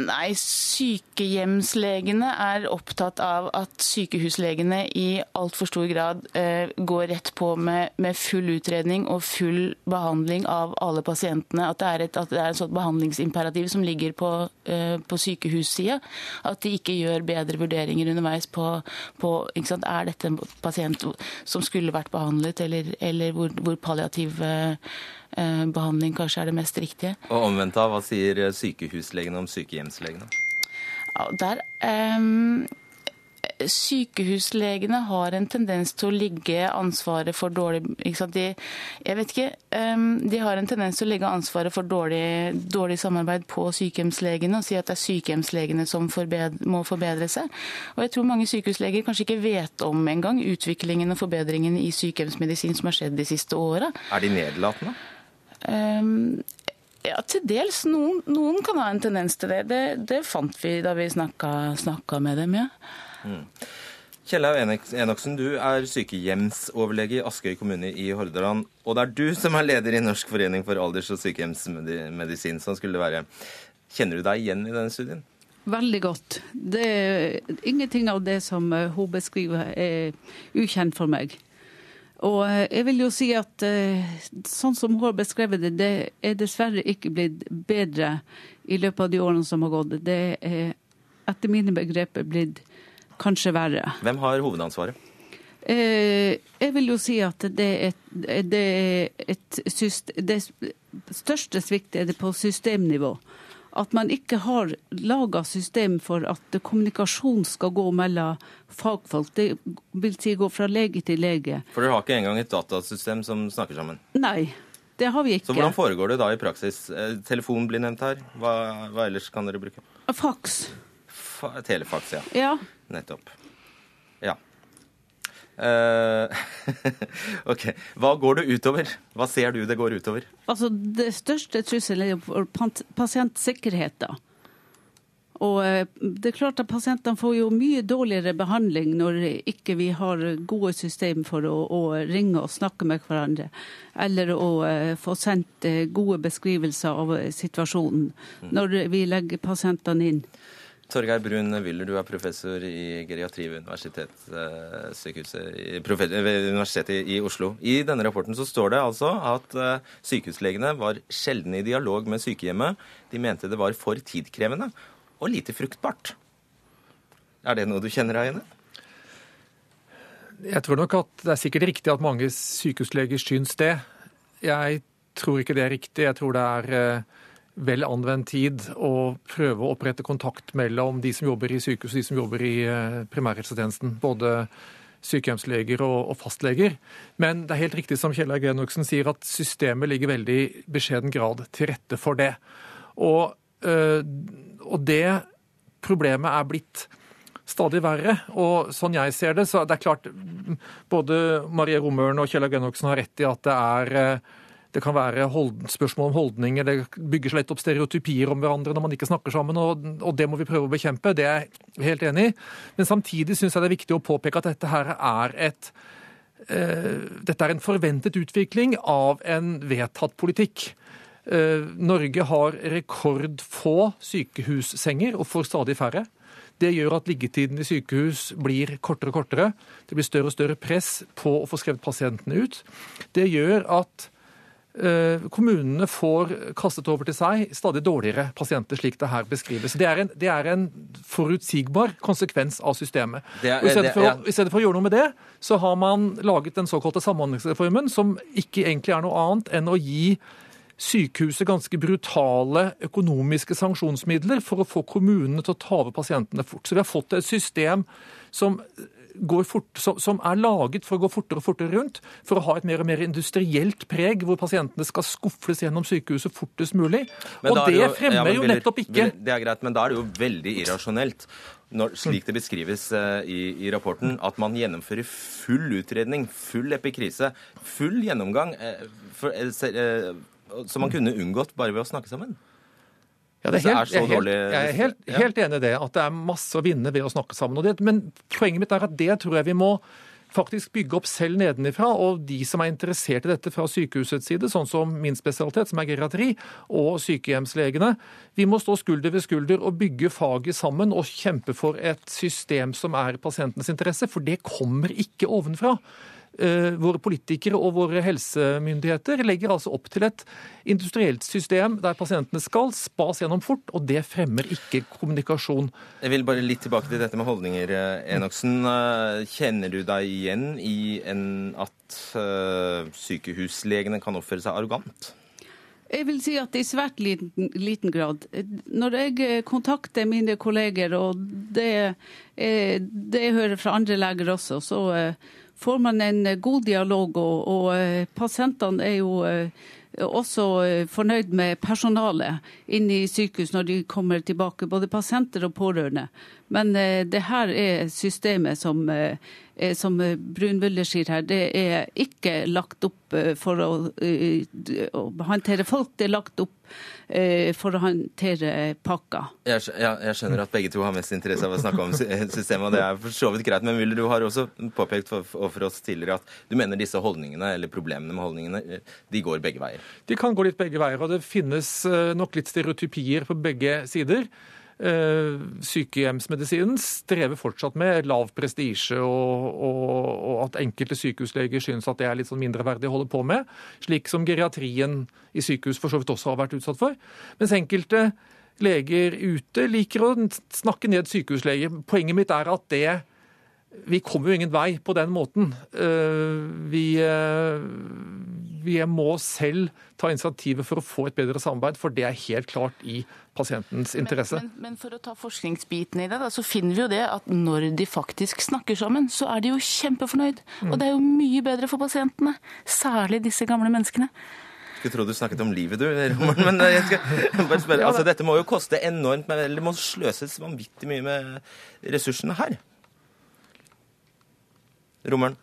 Nei, sykehjemslegene er opptatt av at sykehuslegene i altfor stor grad eh, går rett på med, med, full utredning og full behandling av alle pasientene. At det er et, det er et sånt behandlingsimperativ som ligger på, eh, på sykehussida. At de ikke gjør bedre vurderinger underveis på, på Er dette en pasient som skulle vært behandlet, eller, eller hvor, hvor palliativ eh, behandling kanskje er det mest riktige. Og omvendt av, hva sier sykehuslegene om sykehjemslegene? Ja, der... Um sykehuslegene har en tendens til å ligge ansvaret for dårlig de, Jeg vet ikke. De har en tendens til å legge ansvaret for dårlig, dårlig samarbeid på sykehjemslegene og si at det er sykehjemslegene som forbedre, må forbedre seg. Og jeg tror mange sykehusleger kanskje ikke vet om engang utviklingen og forbedringen i sykehjemsmedisin som har skjedd de siste åra. Er de nedlatende? Um, ja, til dels. Noen, noen, kan ha en tendens til det. Det, det fant vi da vi snakka med dem, ja. Mm. Kjellaug Enoksen, du er sykehjemsoverlege i Askøy kommune i Hordaland. Og det er du som er leder i Norsk forening for alders- og sykehjemsmedisin. Sånn skulle det være. Kjenner du deg igjen i denne studien? Veldig godt. Det, ingenting av det som eh, hun beskriver er ukjent for meg. Og eh, jeg vil jo si at eh, sånn som hun har beskrevet det, det er dessverre ikke blitt bedre i løpet av de årene som har gått. Det er etter mine begreper blitt kanskje verre. Hvem har hovedansvaret? Eh, jeg vil jo si at det er, det er et Det største sviktet er det på systemnivå at man ikke har laga system for at kommunikasjon skal gå mellom fagfolk. Det vil si gå fra lege til lege. For dere har ikke engang et datasystem som snakker sammen? Nei, det har vi ikke. Så hvordan foregår det da i praksis? Eh, telefon blir nevnt her. Hva, hva ellers kan dere bruke? Faks. Fa telefaks, ja. ja. Nettopp. Ja. Uh, ok. Hva går det utover? Hva ser du det går utover? Altså, Det største trusselen er jo pasientsikkerheten. Og eh, det er klart at Pasientene får jo mye dårligere behandling når ikke vi har gode system for å, å ringe og snakke med hverandre, eller å uh, få sendt gode beskrivelser av situasjonen mm. når vi legger pasientene inn. Torgeir Brun Wyller, du er professor i geriatri ved Universitetssykehuset ved Universitetet i Oslo. I denne rapporten så står det altså at eh, sykehuslegene var sjelden i dialog med sykehjemmet. De mente det var for tidkrevende og lite fruktbart. Er det noe du kjenner deg igjen i? Jeg tror nok at det er sikkert riktig at mange sykehusleger syns det. Jeg tror ikke det er riktig. Jeg tror det er eh, vel anvendt tid å prøve å opprette kontakt mellom de som jobber i sykehus og de som jobber i eh, primærhelsetjenesten. Både sykehjemsleger og, fastleger. Men det er helt riktig som Kjell Genoksen sier, at systemet ligger veldig i beskjeden grad til rette for det. Og, øh, og det problemet er blitt stadig verre. Og sånn jeg ser det, så det er klart både Marie Romøren og Kjell Genoksen har rett i at det er øh, det kan være hold, spørsmål om holdninger, det bygger så lett opp stereotypier om hverandre når man ikke snakker sammen, og, og det må vi prøve å bekjempe. Det er jeg helt enig i. Men samtidig syns jeg det er viktig å påpeke at dette her er et uh, dette er en forventet utvikling av en vedtatt politikk. Uh, Norge har rekordfå sykehussenger og får stadig færre. Det gjør at liggetiden i sykehus blir kortere og kortere. Det blir større og større press på å få skrevet pasientene ut. Det gjør at Eh, kommunene får kastet over til seg stadig dårligere pasienter, slik det her beskrives. Det er en, det er en forutsigbar konsekvens av systemet. Er, I, stedet for, ja. I, stedet for, å gjøre noe med det, så har man laget den såkalte samhandlingsreformen, som ikke egentlig er noe annet enn å gi sykehuset ganske brutale økonomiske sanksjonsmidler for å få kommunene til å ta over pasientene fort. Så vi har fått et system som fort, som er laget for å gå fortere og fortere rundt, for å ha et mer og mer industrielt preg, hvor pasientene skal skuffles gjennom sykehuset fortest mulig. og det jo, fremmer ja, jo nettopp ikke Det er greit, men da er det jo veldig irrasjonelt. Når, slik det beskrives uh, i, i, rapporten, at man gjennomfører full utredning, full epikrise, full gjennomgang, uh, for, uh, som man kunne unngått bare ved å snakke sammen. Ja, det er helt, jeg, er helt, jeg er helt, helt enig i det, at det er masse å vinne ved å snakke sammen. Det, men poenget mitt er at det tror jeg vi må faktisk bygge opp selv nedenifra. Og de som er interessert i dette fra sykehusets side, sånn som min spesialitet, som er geriatri, og sykehjemslegene, vi må stå skulder ved skulder og bygge faget sammen og kjempe for et system som er pasientens interesse, for det kommer ikke ovenfra. Eh, våre politikere og våre helsemyndigheter legger altså opp til et industrielt system der pasientene skal spas gjennom fort, og det fremmer ikke kommunikasjon. Jeg vil bare litt tilbake til dette med holdninger, eh, Enoksen. Eh, kjenner du deg igjen i en, at sykehuslegene kan oppføre seg arrogant? Jeg vil si at i svært liten, liten, grad. Når jeg kontakter mine kolleger, og det, det jeg hører fra andre leger også, så får man en eh, god dialog, og, og eh, pasientene er jo eh, også fornøyd med personalet inne i sykehus når de kommer tilbake, både pasienter og pårørende. Men det her er systemet som, som Brunvøller sier her, det er ikke lagt opp for å, å håndtere folk, det er lagt opp for å håndtere pakka. Jeg, jeg, jeg, skjønner at begge to har mest interesse av å snakke om systemet, og det er for så vidt greit. Men Müller, du har også påpekt for, for, oss tidligere at du mener disse holdningene, eller problemene med holdningene, de går begge veier? De kan gå litt begge veier, og det finnes eh, nok litt stereotypier på begge sider. Eh, sykehjemsmedisinen strever fortsatt med lav prestisje, og, og, og, at enkelte sykehusleger synes at det er litt sånn mindreverdig å holde på med. Slik som geriatrien i sykehus for så vidt også har vært utsatt for. Mens enkelte leger ute liker å snakke ned sykehusleger. Poenget mitt er at det vi kommer jo ingen vei på den måten. Eh, vi, eh, vi må selv ta initiativet for å få et bedre samarbeid, for det er helt klart i pasientens interesse. Men, men, men for å ta forskningsbiten i det, da, så finner vi jo det at når de faktisk snakker sammen, så er de jo kjempefornøyd. Og det er jo mye bedre for pasientene. Særlig disse gamle menneskene. Jeg skulle tro du snakket om livet, du, Roman. Men jeg skal bare spørre. Altså, dette må jo koste enormt, men det må sløses vanvittig mye med ressursene her. Rommeren?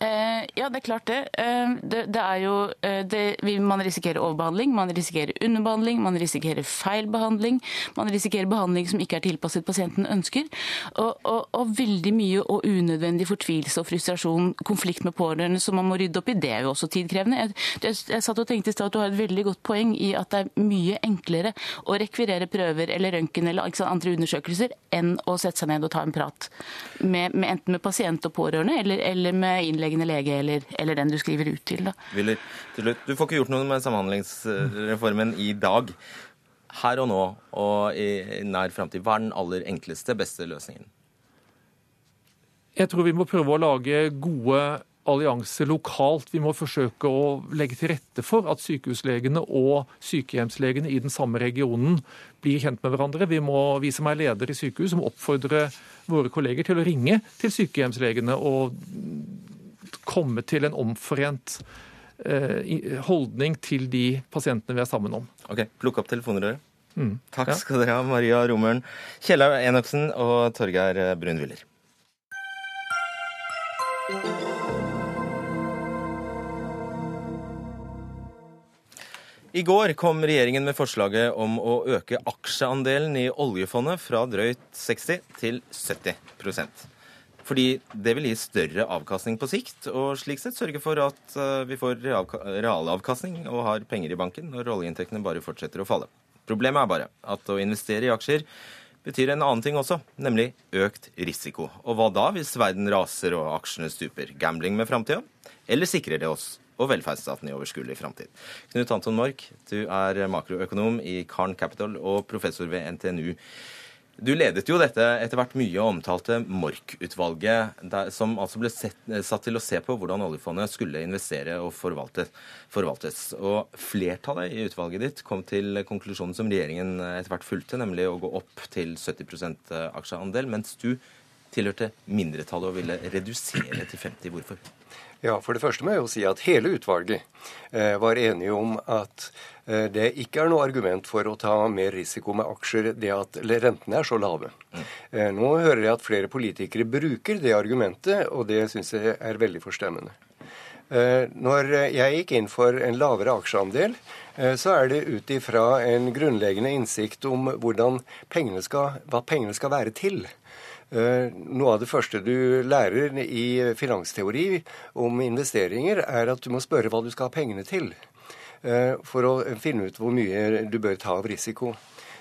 Eh, ja, det er klart det. Eh, det, det er jo eh, det, Man risikerer overbehandling, man risikerer underbehandling, man risikerer feilbehandling. Man risikerer behandling som ikke er tilpasset pasienten ønsker. Og, og, og veldig mye og unødvendig fortvilelse og frustrasjon, konflikt med pårørende som man må rydde opp i. Det er jo også tidkrevende. Jeg, jeg, jeg satt og tenkte i stad at du har et veldig godt poeng i at det er mye enklere å rekvirere prøver eller røntgen eller andre undersøkelser enn å sette seg ned og ta en prat med, med enten med pasient og pårørende eller, eller med innleggelse overlegene lege eller, eller, den du skriver ut til. Da. Willer, til slutt, du får ikke gjort noe med Samhandlingsreformen i dag. Her og nå og i nær framtid, hva er den aller enkleste, beste løsningen? Jeg tror vi må prøve å lage gode allianser lokalt. Vi må forsøke å legge til rette for at sykehuslegene og sykehjemslegene i den samme regionen blir kjent med hverandre. Vi må, vi som er ledere i sykehus, som oppfordre våre kolleger til å ringe til sykehjemslegene og komme til en omforent eh, holdning til de pasientene vi er sammen om. Ok, Plukk opp telefoner, dere. Mm. Takk skal dere ha, Maria Romøren, Kjellaug Enoksen og Torgeir Brun-Willer. I går kom regjeringen med forslaget om å øke aksjeandelen i oljefondet fra drøyt 60 til 70 Fordi det vil gi større avkastning på sikt, og slik sett sørge for at eh, vi får realavkastning og har penger i banken når oljeinntektene bare fortsetter å falle. Problemet er bare at å investere i aksjer betyr en annen ting også, nemlig økt risiko. Og hva da hvis verden raser og aksjene stuper? Gambling med framtida? Eller sikrer det oss og velferdsstaten i overskuelig framtid? Knut Anton Mork, du er makroøkonom i Carn Capital og professor ved NTNU. Du ledet jo dette etter hvert mye omtalte Mork-utvalget, som altså ble sett, satt til å se på hvordan oljefondet skulle investere og forvalte, forvaltes. Og flertallet i utvalget ditt kom til konklusjonen som regjeringen etter hvert fulgte, nemlig å gå opp til 70% aksjeandel, mens du tilhørte mindretallet og ville redusere til 50 Hvorfor? Ja, For det første må jeg jo si at hele utvalget eh, var enige om at eh, det ikke er noe argument for å ta mer risiko med aksjer, det at rentene er så lave. Eh, nå hører jeg at flere politikere bruker det argumentet, og det syns jeg er veldig forstemmende. Eh, når jeg gikk inn for en lavere aksjeandel, så er det ut ifra en grunnleggende innsikt om pengene skal, hva pengene skal være til. Eh, Noe av det første du lærer i finansteori om investeringer, er at du må spørre hva du skal ha pengene til. eh, For å finne ut hvor mye du bør ta av risiko.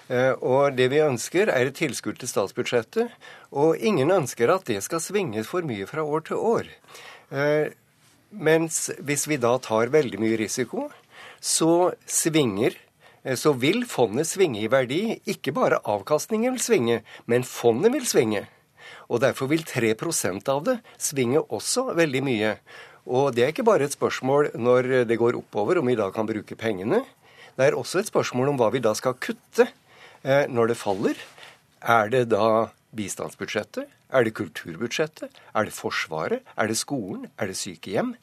Eh, Og det vi ønsker, er et tilskudd til statsbudsjettet. Og ingen ønsker at det skal svinge for mye fra år til år. Mens hvis vi da tar veldig mye risiko, så svinger så vil fondet svinge i verdi. Ikke bare avkastningen vil svinge, men fondet vil svinge. Og derfor vil 3% av det svinge også veldig mye. Og det er ikke bare et spørsmål når det går oppover, om vi da kan bruke pengene. Det er også et spørsmål om hva vi da skal kutte eh, når det faller. Er det da bistandsbudsjettet? Er det kulturbudsjettet? Er det Forsvaret? Er det skolen? Er det sykehjem?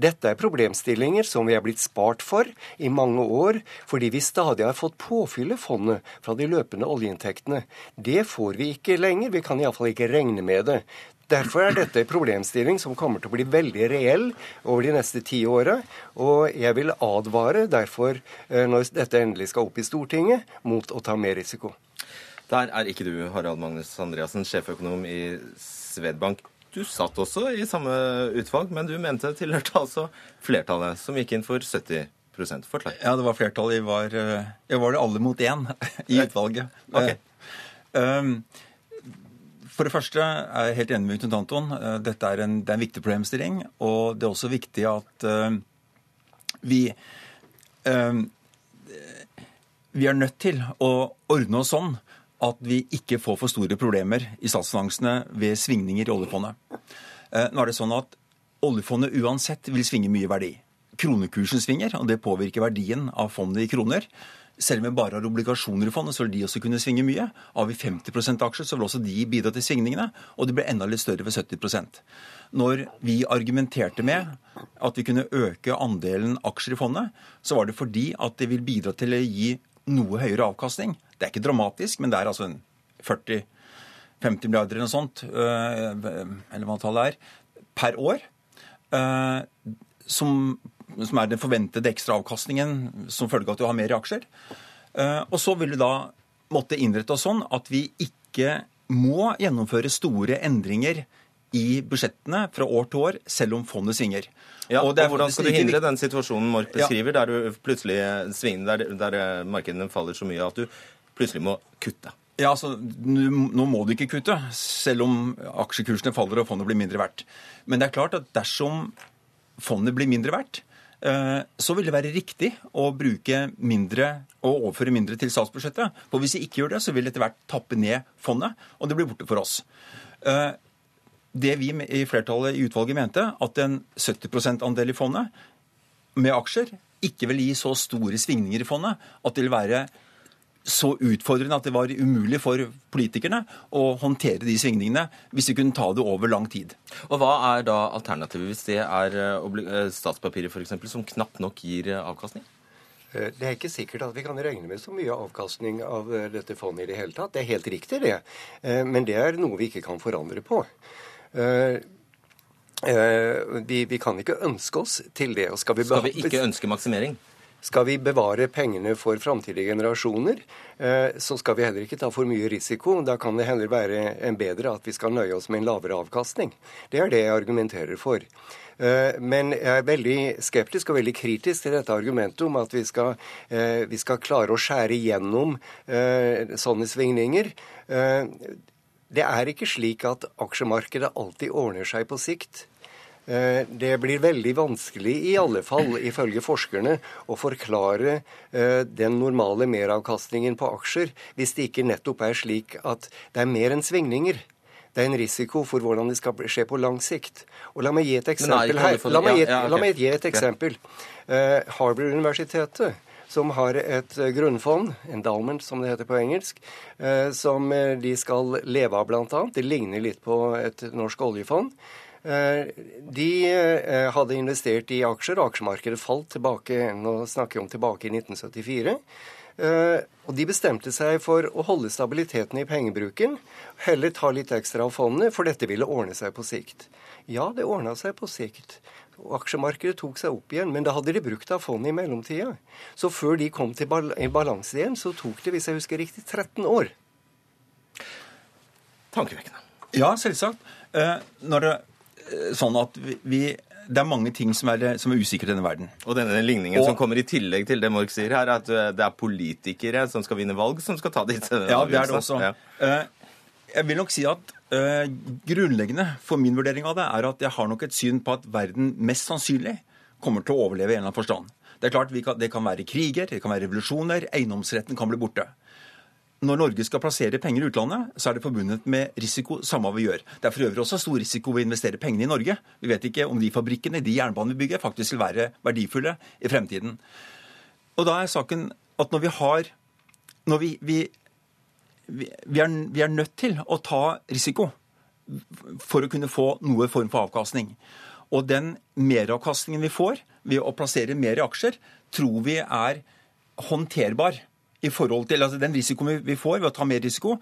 Dette er problemstillinger som vi er blitt spart for i mange år, fordi vi stadig har fått påfylle fondet fra de løpende oljeinntektene. Det får vi ikke lenger. Vi kan iallfall ikke regne med det. Derfor er dette en problemstilling som kommer til å bli veldig reell over de neste ti åra. Og jeg vil advare derfor, eh, når dette endelig skal opp i Stortinget, mot å ta mer risiko. Der er ikke du, Harald Magnus Andreassen, sjeføkonom i Svedbank. Du satt også i samme utvalg, men du mente tilhørte altså flertallet, som gikk inn for 70% Forklar. Ja, det var flertall. Jeg var, eh, jeg var det alle mot én i utvalget. Eh, um, For det første er jeg helt enig med Knut Anton. Eh, Dette er en, det er en viktig problemstilling. Og det er også viktig at vi eh, Vi er nødt til å ordne oss sånn at vi ikke får for store problemer i statsfinansene ved svingninger i oljefondet. Eh, Nå er det sånn at oljefondet uansett vil svinge mye verdi. Kronekursen svinger, og det påvirker verdien av fondet i kroner. Selv om vi bare har obligasjoner i fondet, så vil de også kunne svinge mye. Har vi 50% aksjer, så vil også de bidra til svingningene, og de blir enda litt større ved 70% Når vi argumenterte med at vi kunne øke andelen aksjer i fondet, så var det fordi at det vil bidra til å gi noe høyere avkastning. Det er ikke dramatisk, men det er altså 40-50 milliarder eller noe sånt, øh, eller hva tallet er, per år. øh, Som, som er den forventede ekstraavkastningen som følge av at du har mer i aksjer. Eh, Og så vil du da måtte innrette oss sånn at vi ikke må gjennomføre store endringer i budsjettene fra år til år, selv om fondet svinger. Ja, og, det er Hvordan skal du hindre den situasjonen Mork Ja. beskriver, der du plutselig svinger, der, der eh, markedene faller så mye at du plutselig må kutte? Ja, altså, Nå må du ikke kutte, selv om aksjekursene faller og fondet blir mindre verdt. Men det er klart at dersom fondet blir mindre verdt, eh, så vil det være riktig å bruke mindre og overføre mindre til statsbudsjettet. For hvis vi ikke gjør det, så vil det etter hvert tappe ned fondet, og det blir borte for oss. Eh, det vi i flertallet i utvalget mente, at en 70 %-andel i fondet med aksjer ikke vil gi så store svingninger i fondet at det vil være så utfordrende at det var umulig for politikerne å håndtere de svingningene hvis de kunne ta det over lang tid. Og Hva er da alternativet hvis det er statspapiret eh, statspapirer for eksempel, som knapt nok gir eh, avkastning? Det er ikke sikkert at vi kan regne med så mye avkastning av dette fondet i det hele tatt. Det er helt riktig, det. Men det er noe vi ikke kan forandre på. Vi, vi kan ikke ønske oss til det. skal vi, skal vi ikke ønske maksimering? Skal vi bevare pengene for framtidige generasjoner, eh, så skal vi heller ikke ta for mye risiko. Da kan det heller være en bedre at vi skal nøye oss med en lavere avkastning. Det er det jeg argumenterer for. Eh, men jeg er veldig skeptisk og veldig kritisk til dette argumentet om at vi skal, eh, vi skal klare å skjære igjennom sånne svingninger. Det er ikke slik at aksjemarkedet alltid ordner seg på sikt. Eh, det blir veldig vanskelig, i alle fall ifølge forskerne, å forklare eh, den normale meravkastningen på aksjer hvis det ikke nettopp er slik at det er mer enn svingninger. Det er en risiko for hvordan det skal skje på lang sikt. Og La meg gi et eksempel her. La meg gi, la meg gi et eksempel. Uh, Harvard-universitetet, som har et grunnfond, endowment som det heter på engelsk, uh, som de skal leve av bl.a. Det ligner litt på et norsk oljefond. Eh, de eh, hadde investert i aksjer, aksjemarkedet falt tilbake nå snakker vi om tilbake i 1974. Eh, og de bestemte seg for å holde stabiliteten i pengebruken, heller ta litt ekstra av fondet, for dette ville ordne seg på sikt. Ja, det ordna seg på sikt. Aksjemarkedet tok seg opp igjen, men da hadde de brukt av fondet i mellomtida. Så før de kom til bal i balanse igjen, så tok det, hvis jeg husker riktig, 13 år. Tankevekkende. Ja, selvsagt. Når det sånn at vi det er mange ting som er, som er usikre i denne verden. Og denne ligningen og, som kommer i tillegg til det Mork sier her, er at eh, det er politikere som skal vinne valg, som skal ta disse Ja, det er det også. Ja. Eh, jeg vil nok si at uh, grunnleggende for min vurdering av det er at jeg har nok et syn på at verden mest sannsynlig kommer til å overleve i en eller annen forstand. Det er klart kan, Det kan være kriger, det kan være revolusjoner, eiendomsretten kan bli borte når Norge skal plassere penger i utlandet, så er det forbundet med risiko, samme hva vi gjør. Det er for øvrig også stor risiko ved å investere pengene i Norge. Vi vet ikke om de fabrikkene, de jernbanene vi bygger, faktisk vil være verdifulle i fremtiden. Og da er saken at når vi har Når vi, vi, vi, er, vi er nødt til å ta risiko for å kunne få noe form for avkastning. Og den meravkastningen vi får ved å plassere mer i aksjer, tror vi er håndterbar i forhold til altså Den risikoen vi får ved å ta mer risiko,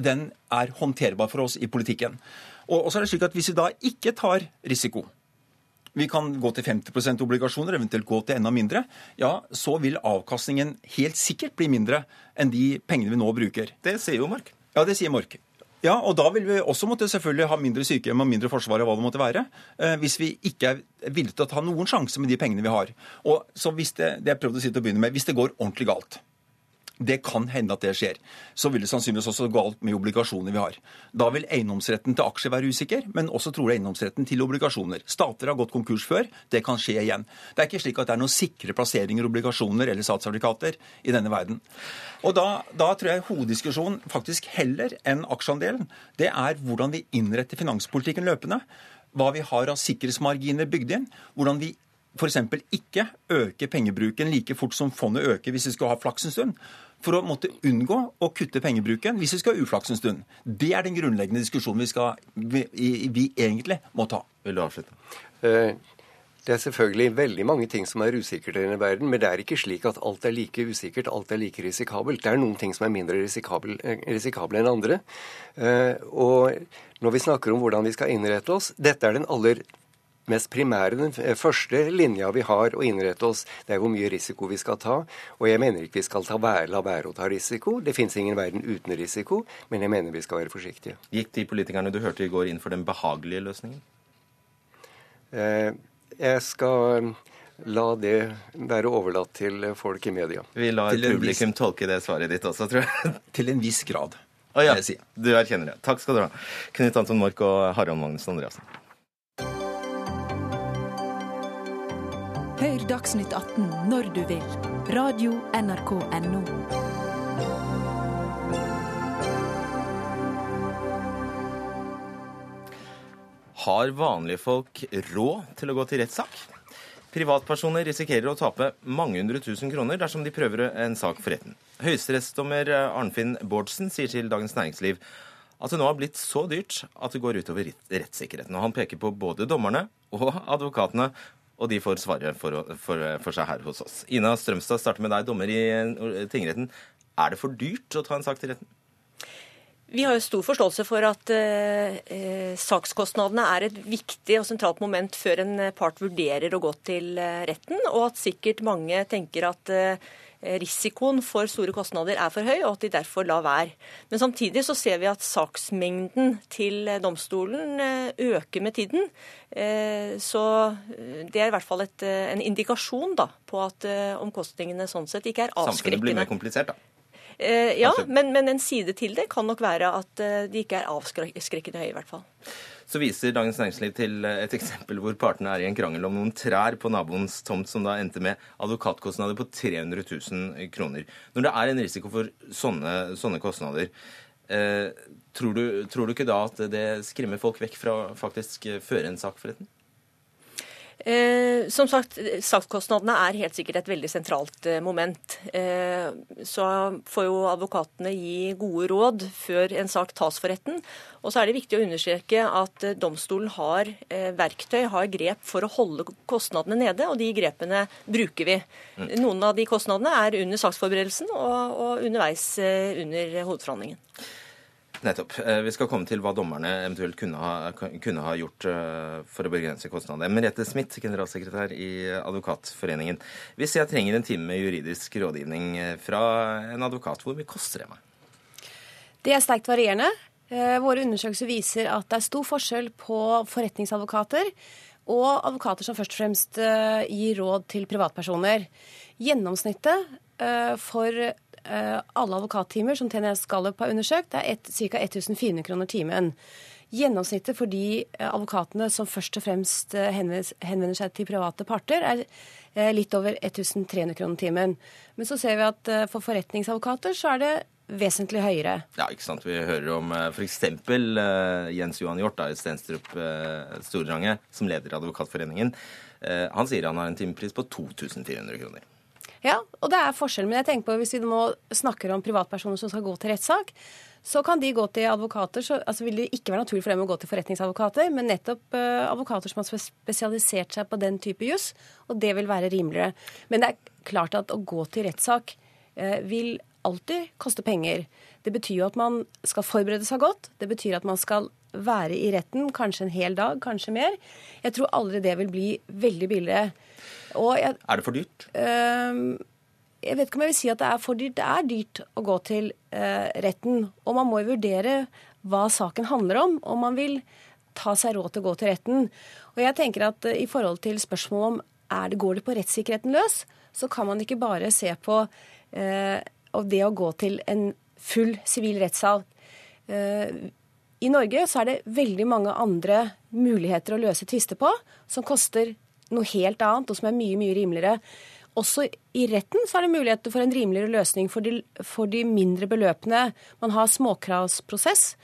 den er håndterbar for oss i politikken. Og så er det slik at Hvis vi da ikke tar risiko, vi kan gå til 50% obligasjoner, eventuelt gå til enda mindre, ja, så vil avkastningen helt sikkert bli mindre enn de pengene vi nå bruker. Det sier jo Mork. Ja, det sier Mork. Ja, og da vil vi også måtte selvfølgelig ha mindre sykehjem og mindre forsvar av hva det måtte være. Eh, hvis vi ikke er villige til å ta noen sjanse med de pengene vi har. Og så hvis det, det jeg prøvde å si til å begynne med, hvis det går ordentlig galt, det kan hende at det skjer. Så vil det sannsynligvis også gå alt med obligasjoner vi har. Da vil eiendomsretten til aksjer være usikker, men også trolig eiendomsretten til obligasjoner. Stater har gått konkurs før. Det kan skje igjen. Det er ikke slik at det er noen sikre plasseringer, obligasjoner eller statssertifikater i denne verden. Og da, da tror jeg hoveddiskusjonen faktisk heller enn aksjeandelen, det er hvordan vi innretter finanspolitikken løpende. Hva vi har av sikkerhetsmarginer bygd inn. hvordan vi f.eks. ikke øke pengebruken like fort som fondet øker hvis vi skal ha flaks en stund for å måtte unngå å kutte pengebruken hvis vi skal ha uflaks en stund. Det er den grunnleggende diskusjonen vi, skal, vi, vi egentlig må ta. Vil du avslutte? Uh, det er selvfølgelig veldig mange ting som er usikkert i denne verden, men det er ikke slik at alt er like usikkert, alt er like risikabelt. Det er noen ting som er mindre risikable, eh, risikable enn andre. Uh, og når vi snakker om hvordan vi skal innrette oss, dette er den aller mest primære, den første linja vi har å innrette oss, det er hvor mye risiko vi skal ta. Og jeg mener ikke vi skal ta være, la være å ta risiko. Det fins ingen verden uten risiko, men jeg mener vi skal være forsiktige. Gikk de politikerne du hørte i går inn for den behagelige løsningen? Eh, jeg skal la det være overlatt til folk i media. Vi lar publikum viss... tolke det svaret ditt også, tror jeg. Til en viss grad. Å oh, ja, du erkjenner det. Takk skal du ha. Knut Anton Mork og Harald Magnussen Andreassen. Hør Dagsnytt 18 når du vil. Radio NRK Radio.nrk.no. Har vanlige folk råd til å gå til rettssak? Privatpersoner risikerer å tape mange hundre tusen kroner dersom de prøver en sak for retten. Høyesterettsdommer Arnfinn Bårdsen sier til Dagens Næringsliv at det nå har blitt så dyrt at det går utover rettssikkerheten. Og han peker på både dommerne og advokatene, og de får svare for, for, for seg her hos oss. Ina Strømstad starter med deg, dommer i eh, tingretten. Er det for dyrt å ta en sak til retten? Vi har jo stor forståelse for at eh, eh sakskostnadene er et viktig og sentralt moment før en part vurderer å gå til eh, retten, og at sikkert mange tenker at eh, Eh, risikoen for store kostnader er for høy, og at de derfor lar være. Men samtidig så ser vi at saksmengden til domstolen eh, øker med tiden. Eh, så det er i hvert fall et, en indikasjon da, på at omkostningene sånn sett ikke er avskrekkende. Samfunnet blir mer komplisert, da? Ja, men, men, en side til det kan nok være at de ikke er avskrekkende høye, i hvert fall. Så viser Dagens Næringsliv til et eksempel hvor partene er i en krangel om noen trær på naboens tomt, som da endte med advokatkostnader på 300 000 kroner. Når det er en risiko for sånne, sånne kostnader, eh, tror, du, tror, du, ikke da at det skremmer folk vekk fra faktisk føre en sak for retten? Eh, som sagt, Sakskostnadene er helt sikkert et veldig sentralt eh, moment. Eh, så får jo advokatene gi gode råd før en sak tas for retten. Og så er det viktig å understreke at eh, domstolen har eh, verktøy, har grep for å holde kostnadene nede, og de grepene bruker vi. Mm. Noen av de kostnadene er under saksforberedelsen og, og underveis eh, under hovedforhandlingen. Nettopp. Eh, vi skal komme til hva dommerne eventuelt kunne ha, kunne ha gjort eh, for å begrense kostnadene. Merete Smith, generalsekretær i Advokatforeningen. Hvis jeg trenger en time med juridisk rådgivning eh, fra en advokat, hvor mye koster det meg? Det er sterkt varierende. Våre undersøkelser viser at det er stor forskjell på forretningsadvokater og advokater som først og fremst gir råd til privatpersoner. Gjennomsnittet for alle advokattimer som TNS Gallup har undersøkt, det er ca. 1400 kroner timen. Gjennomsnittet for de eh, advokatene som først og fremst eh, henvender seg til private parter, er litt over 1300 kroner timen. Men så ser vi at for forretningsadvokater så er det vesentlig høyere. Ja, ikke sant. Vi hører om f.eks. Jens Johan Hjort i Stenstrup Storange, som leder Advokatforeningen. Han sier han har en timepris på 2400 kroner. Ja, og det er forskjell. Men jeg tenker på hvis vi nå snakker om privatpersoner som skal gå til rettssak, så kan de gå til advokater. Så altså, vil det ikke være naturlig for dem å gå til forretningsadvokater, men nettopp uh, advokater som har spesialisert seg på den type juss, og det vil være rimeligere. Men det er klart at å gå til rettssak uh, vil alltid koste penger. Det betyr jo at man skal forberede seg godt. Det betyr at man skal være i retten kanskje en hel dag, kanskje mer. Jeg tror aldri det vil bli veldig billigere. Jeg, er det for dyrt? Uh, jeg vet ikke om jeg vil si at det er for dyrt. Det er dyrt å gå til uh, retten. Og man må vurdere hva saken handler om, om man vil ta seg råd til å gå til retten. Og jeg tenker at uh, i forhold til spørsmålet om er det, går det på rettssikkerheten løs, så kan man ikke bare se på eh, det å gå til en full sivil rettssal. I Norge så er det veldig mange andre muligheter å løse tvister på, som koster noe helt annet, og som er mye, mye rimeligere. Også i retten så er det mulighet for en rimeligere løsning for de, for de mindre beløpene. Man har småkravsprosess.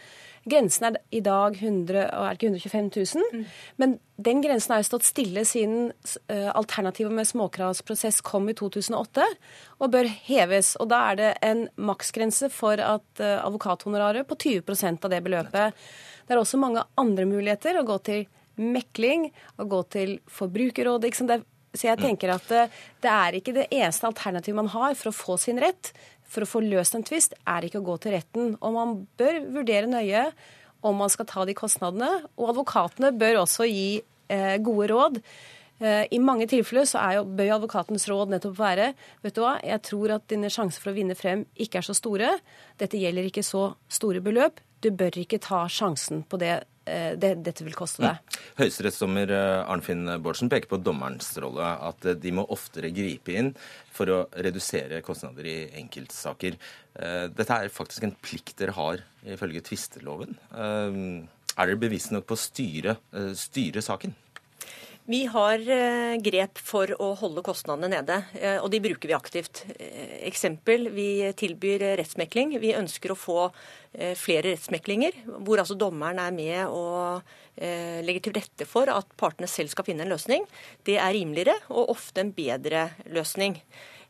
Grensen er i dag 100, er ikke 125 000, mm. men den grensen har jo stått stille siden uh, alternativet med småkravsprosess kom i 2008, og bør heves. Og da er det en maksgrense for at uh, advokathonoraret på 20% av det beløpet. Det er også mange andre muligheter å gå til mekling og gå til Forbrukerrådet. Så jeg tenker at det, det er ikke det eneste alternativet man har for å få sin rett. For å få løst en tvist er ikke å gå til retten. Og man bør vurdere nøye om man skal ta de kostnadene. Og advokatene bør også gi eh, gode råd. Eh, I mange tilfeller så jo, bør jo advokatens råd nettopp være vet du hva, jeg tror at dine sjanser for å vinne frem ikke er så store. Dette gjelder ikke så store beløp. Du bør ikke ta sjansen på det Eh, det, dette vil koste deg. Mm. Høyesterettsdommer eh, Arnfinn Bårdsen peker på dommerens rolle, at eh, de må oftere gripe inn for å redusere kostnader i enkeltsaker. Dette er faktisk en plikt dere har ifølge tvisteloven. Er dere bevisste nok på å styre, styre saken? Vi har eh, grep for å holde kostnadene nede, eh, og de bruker vi aktivt. Eh, eksempel, vi tilbyr rettsmekling. Vi ønsker å få flere rettsmeklinger, hvor altså dommeren er med og legger til rette for at partene selv skal finne en løsning. Det er rimeligere og ofte en bedre løsning.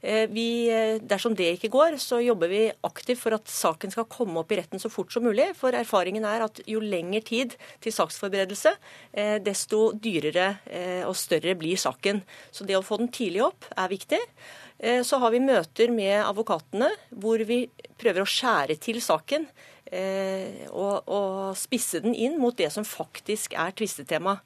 Eh, vi, eh, dersom det ikke går, så jobber vi aktivt for at saken skal komme opp i retten så fort som mulig. For erfaringen er at jo lengre tid til saksforberedelse, eh, desto dyrere og større blir saken. Så det å få den tidlig opp er viktig. Så har vi møter med advokatene hvor vi prøver å skjære til saken. Og, og spisse den inn mot det som faktisk er tvistetema.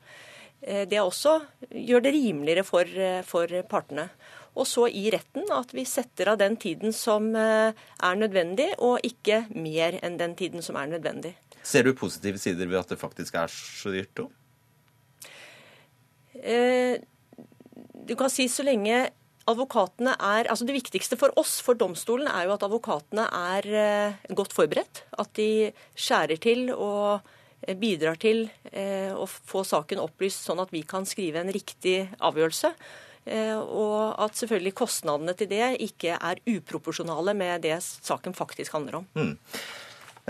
Det også gjør det rimeligere for, for partene. Og så i retten at vi setter av den tiden som eh, er nødvendig, og ikke mer enn den tiden som er nødvendig. Ser du positive sider ved at det faktisk er så dyrt? Eh, du kan si så lenge advokatene er altså Det viktigste for oss, for domstolen, er jo at advokatene er eh, godt forberedt. At de skjærer til og bidrar til å få saken opplyst sånn at vi kan skrive en riktig avgjørelse. Eh, og at selvfølgelig kostnadene til det ikke er uproporsjonale med det saken faktisk handler om. Mm.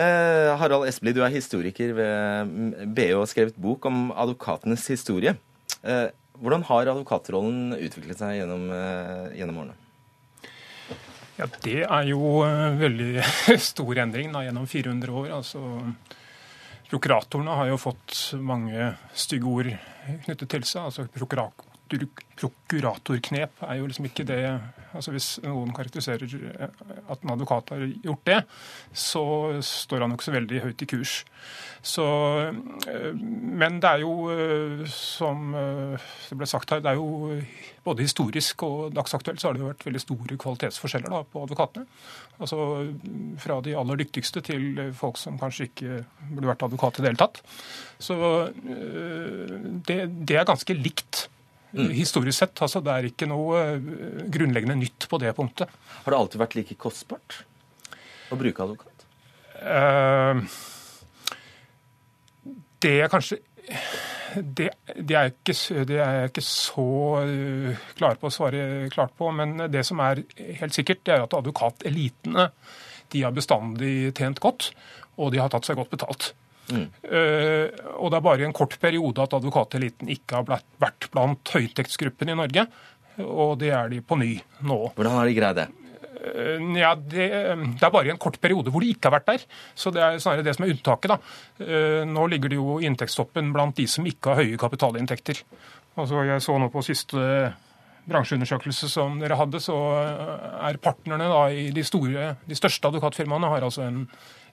Eh, Harald Espelid, du er historiker ved BE og har skrevet bok om advokatenes historie. Eh, hvordan har advokatrollen utviklet seg gjennom, eh, gjennom årene? Ja, Det er jo veldig stor endring da, gjennom 400 år. Altså, prokuratorene har jo fått mange stygge ord knyttet til seg. altså prokuratorknep er jo liksom ikke det altså Hvis noen karakteriserer eh, at en advokat har gjort det, så står han jo ikke så veldig høyt i kurs. Så, eh, men det er jo, eh, som det ble sagt her, det er jo både historisk og dagsaktuelt så har det jo vært veldig store kvalitetsforskjeller da, på advokatene. Altså Fra de aller dyktigste til folk som kanskje ikke burde vært advokat i det hele tatt. Så det, det er ganske likt mm. historisk sett. Altså, det er ikke noe eh, grunnleggende nytt på det punktet. Har det alltid vært like kostbart å bruke advokat? Uh, det er kanskje det, det, er ikke, det, er jeg ikke så uh, klar på å svare klart på. Men det som er helt sikkert, det er at advokatelitene de har bestandig tjent godt, og de har tatt seg godt betalt. Mm. Uh, og det er bare i en kort periode at advokateliten ikke har vært blant høytektsgruppene i Norge. Og det er de på ny nå. Hvordan har de greid det? Uh, ja, det, det, er bare en kort periode hvor de ikke har vært der. Så det er snarere det som er unntaket. da. Uh, nå ligger det jo i inntektstoppen blant de som ikke har høye kapitalinntekter. Altså, Jeg så nå på siste bransjeundersøkelse som dere hadde, så er partnerne da i de, store, de største advokatfirmaene har altså en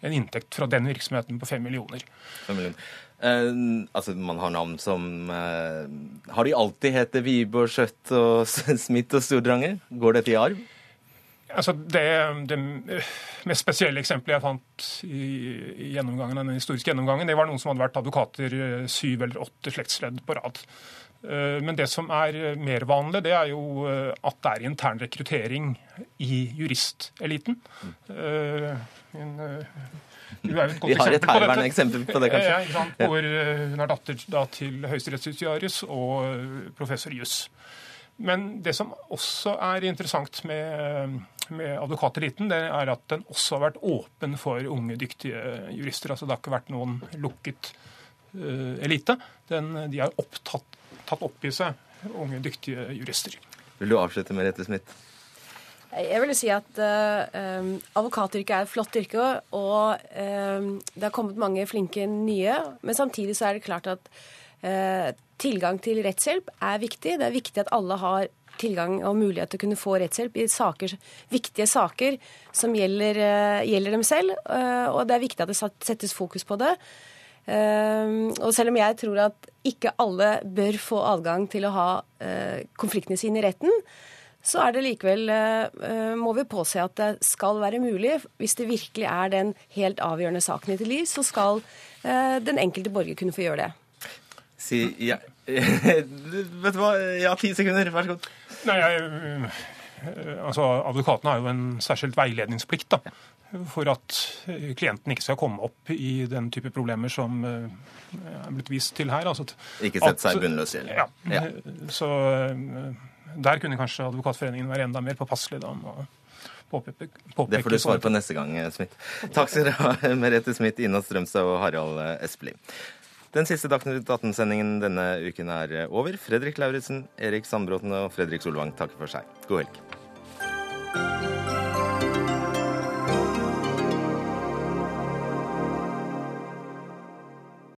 en inntekt fra den virksomheten på 5 millioner. 5 millioner. Eh, altså, Man har navn som eh, Har de alltid hett Wiborg, Skjøtt og Smith og Stordranger? Går dette i arv? Altså, det, det, mest spesielle eksempelet jeg fant i, gjennomgangen, den historiske gjennomgangen, det var noen som hadde vært advokater eh, syv eller åtte slektsledd på rad. Eh, men det som er mer vanlig, det er jo eh, at det er intern rekruttering i juristeliten. Mm. En, vi har et herværende eksempel på det, kanskje. Ja, Hvor hun er datter da, til høyesterettsjustitiarius og professor i juss. Men det som også er interessant med, med advokateliten, det er at den også har vært åpen for unge, dyktige jurister. Altså Det har ikke vært noen lukket uh, elite. Den, de har opptatt, tatt opp i seg unge, dyktige jurister. Vil du avslutte med Rette Smith? Jeg vil si at uh, advokatyrket er et flott yrke, og uh, det har kommet mange flinke nye. Men samtidig så er det klart at uh, tilgang til rettshjelp er viktig. Det er viktig at alle har tilgang og mulighet til å kunne få rettshjelp i saker, viktige saker som gjelder, gjelder dem selv. Og det er viktig at det settes fokus på det. Og selv om jeg tror at ikke alle bør få adgang til å ha konfliktene sine i retten, så er det likevel eh, må vi påse at det skal være mulig. Hvis det virkelig er den helt avgjørende saken i ditt liv, så skal eh, den enkelte borger kunne få gjøre det. Si ja. Vet du hva? Ja, ti sekunder. Vær så god. Nei, jeg, altså Advokatene har jo en særskilt veiledningsplikt da, for at klienten ikke skal komme opp i den type problemer som er blitt vist til her. Altså, ikke sette seg i bunnløs gjeld. Ja. ja. Så der kunne kanskje Advokatforeningen være enda mer påpasselig da. Påpeke, påpeke, det får du svare på neste gang, Smith. Takk skal dere ha, Merete Smith, Ina Strømstad og Harald Espelid. Den siste Dagsnytt 18-sendingen denne uken er over. Fredrik Lauritzen, Erik Sandbråten og Fredrik Solvang takker for seg. God helg.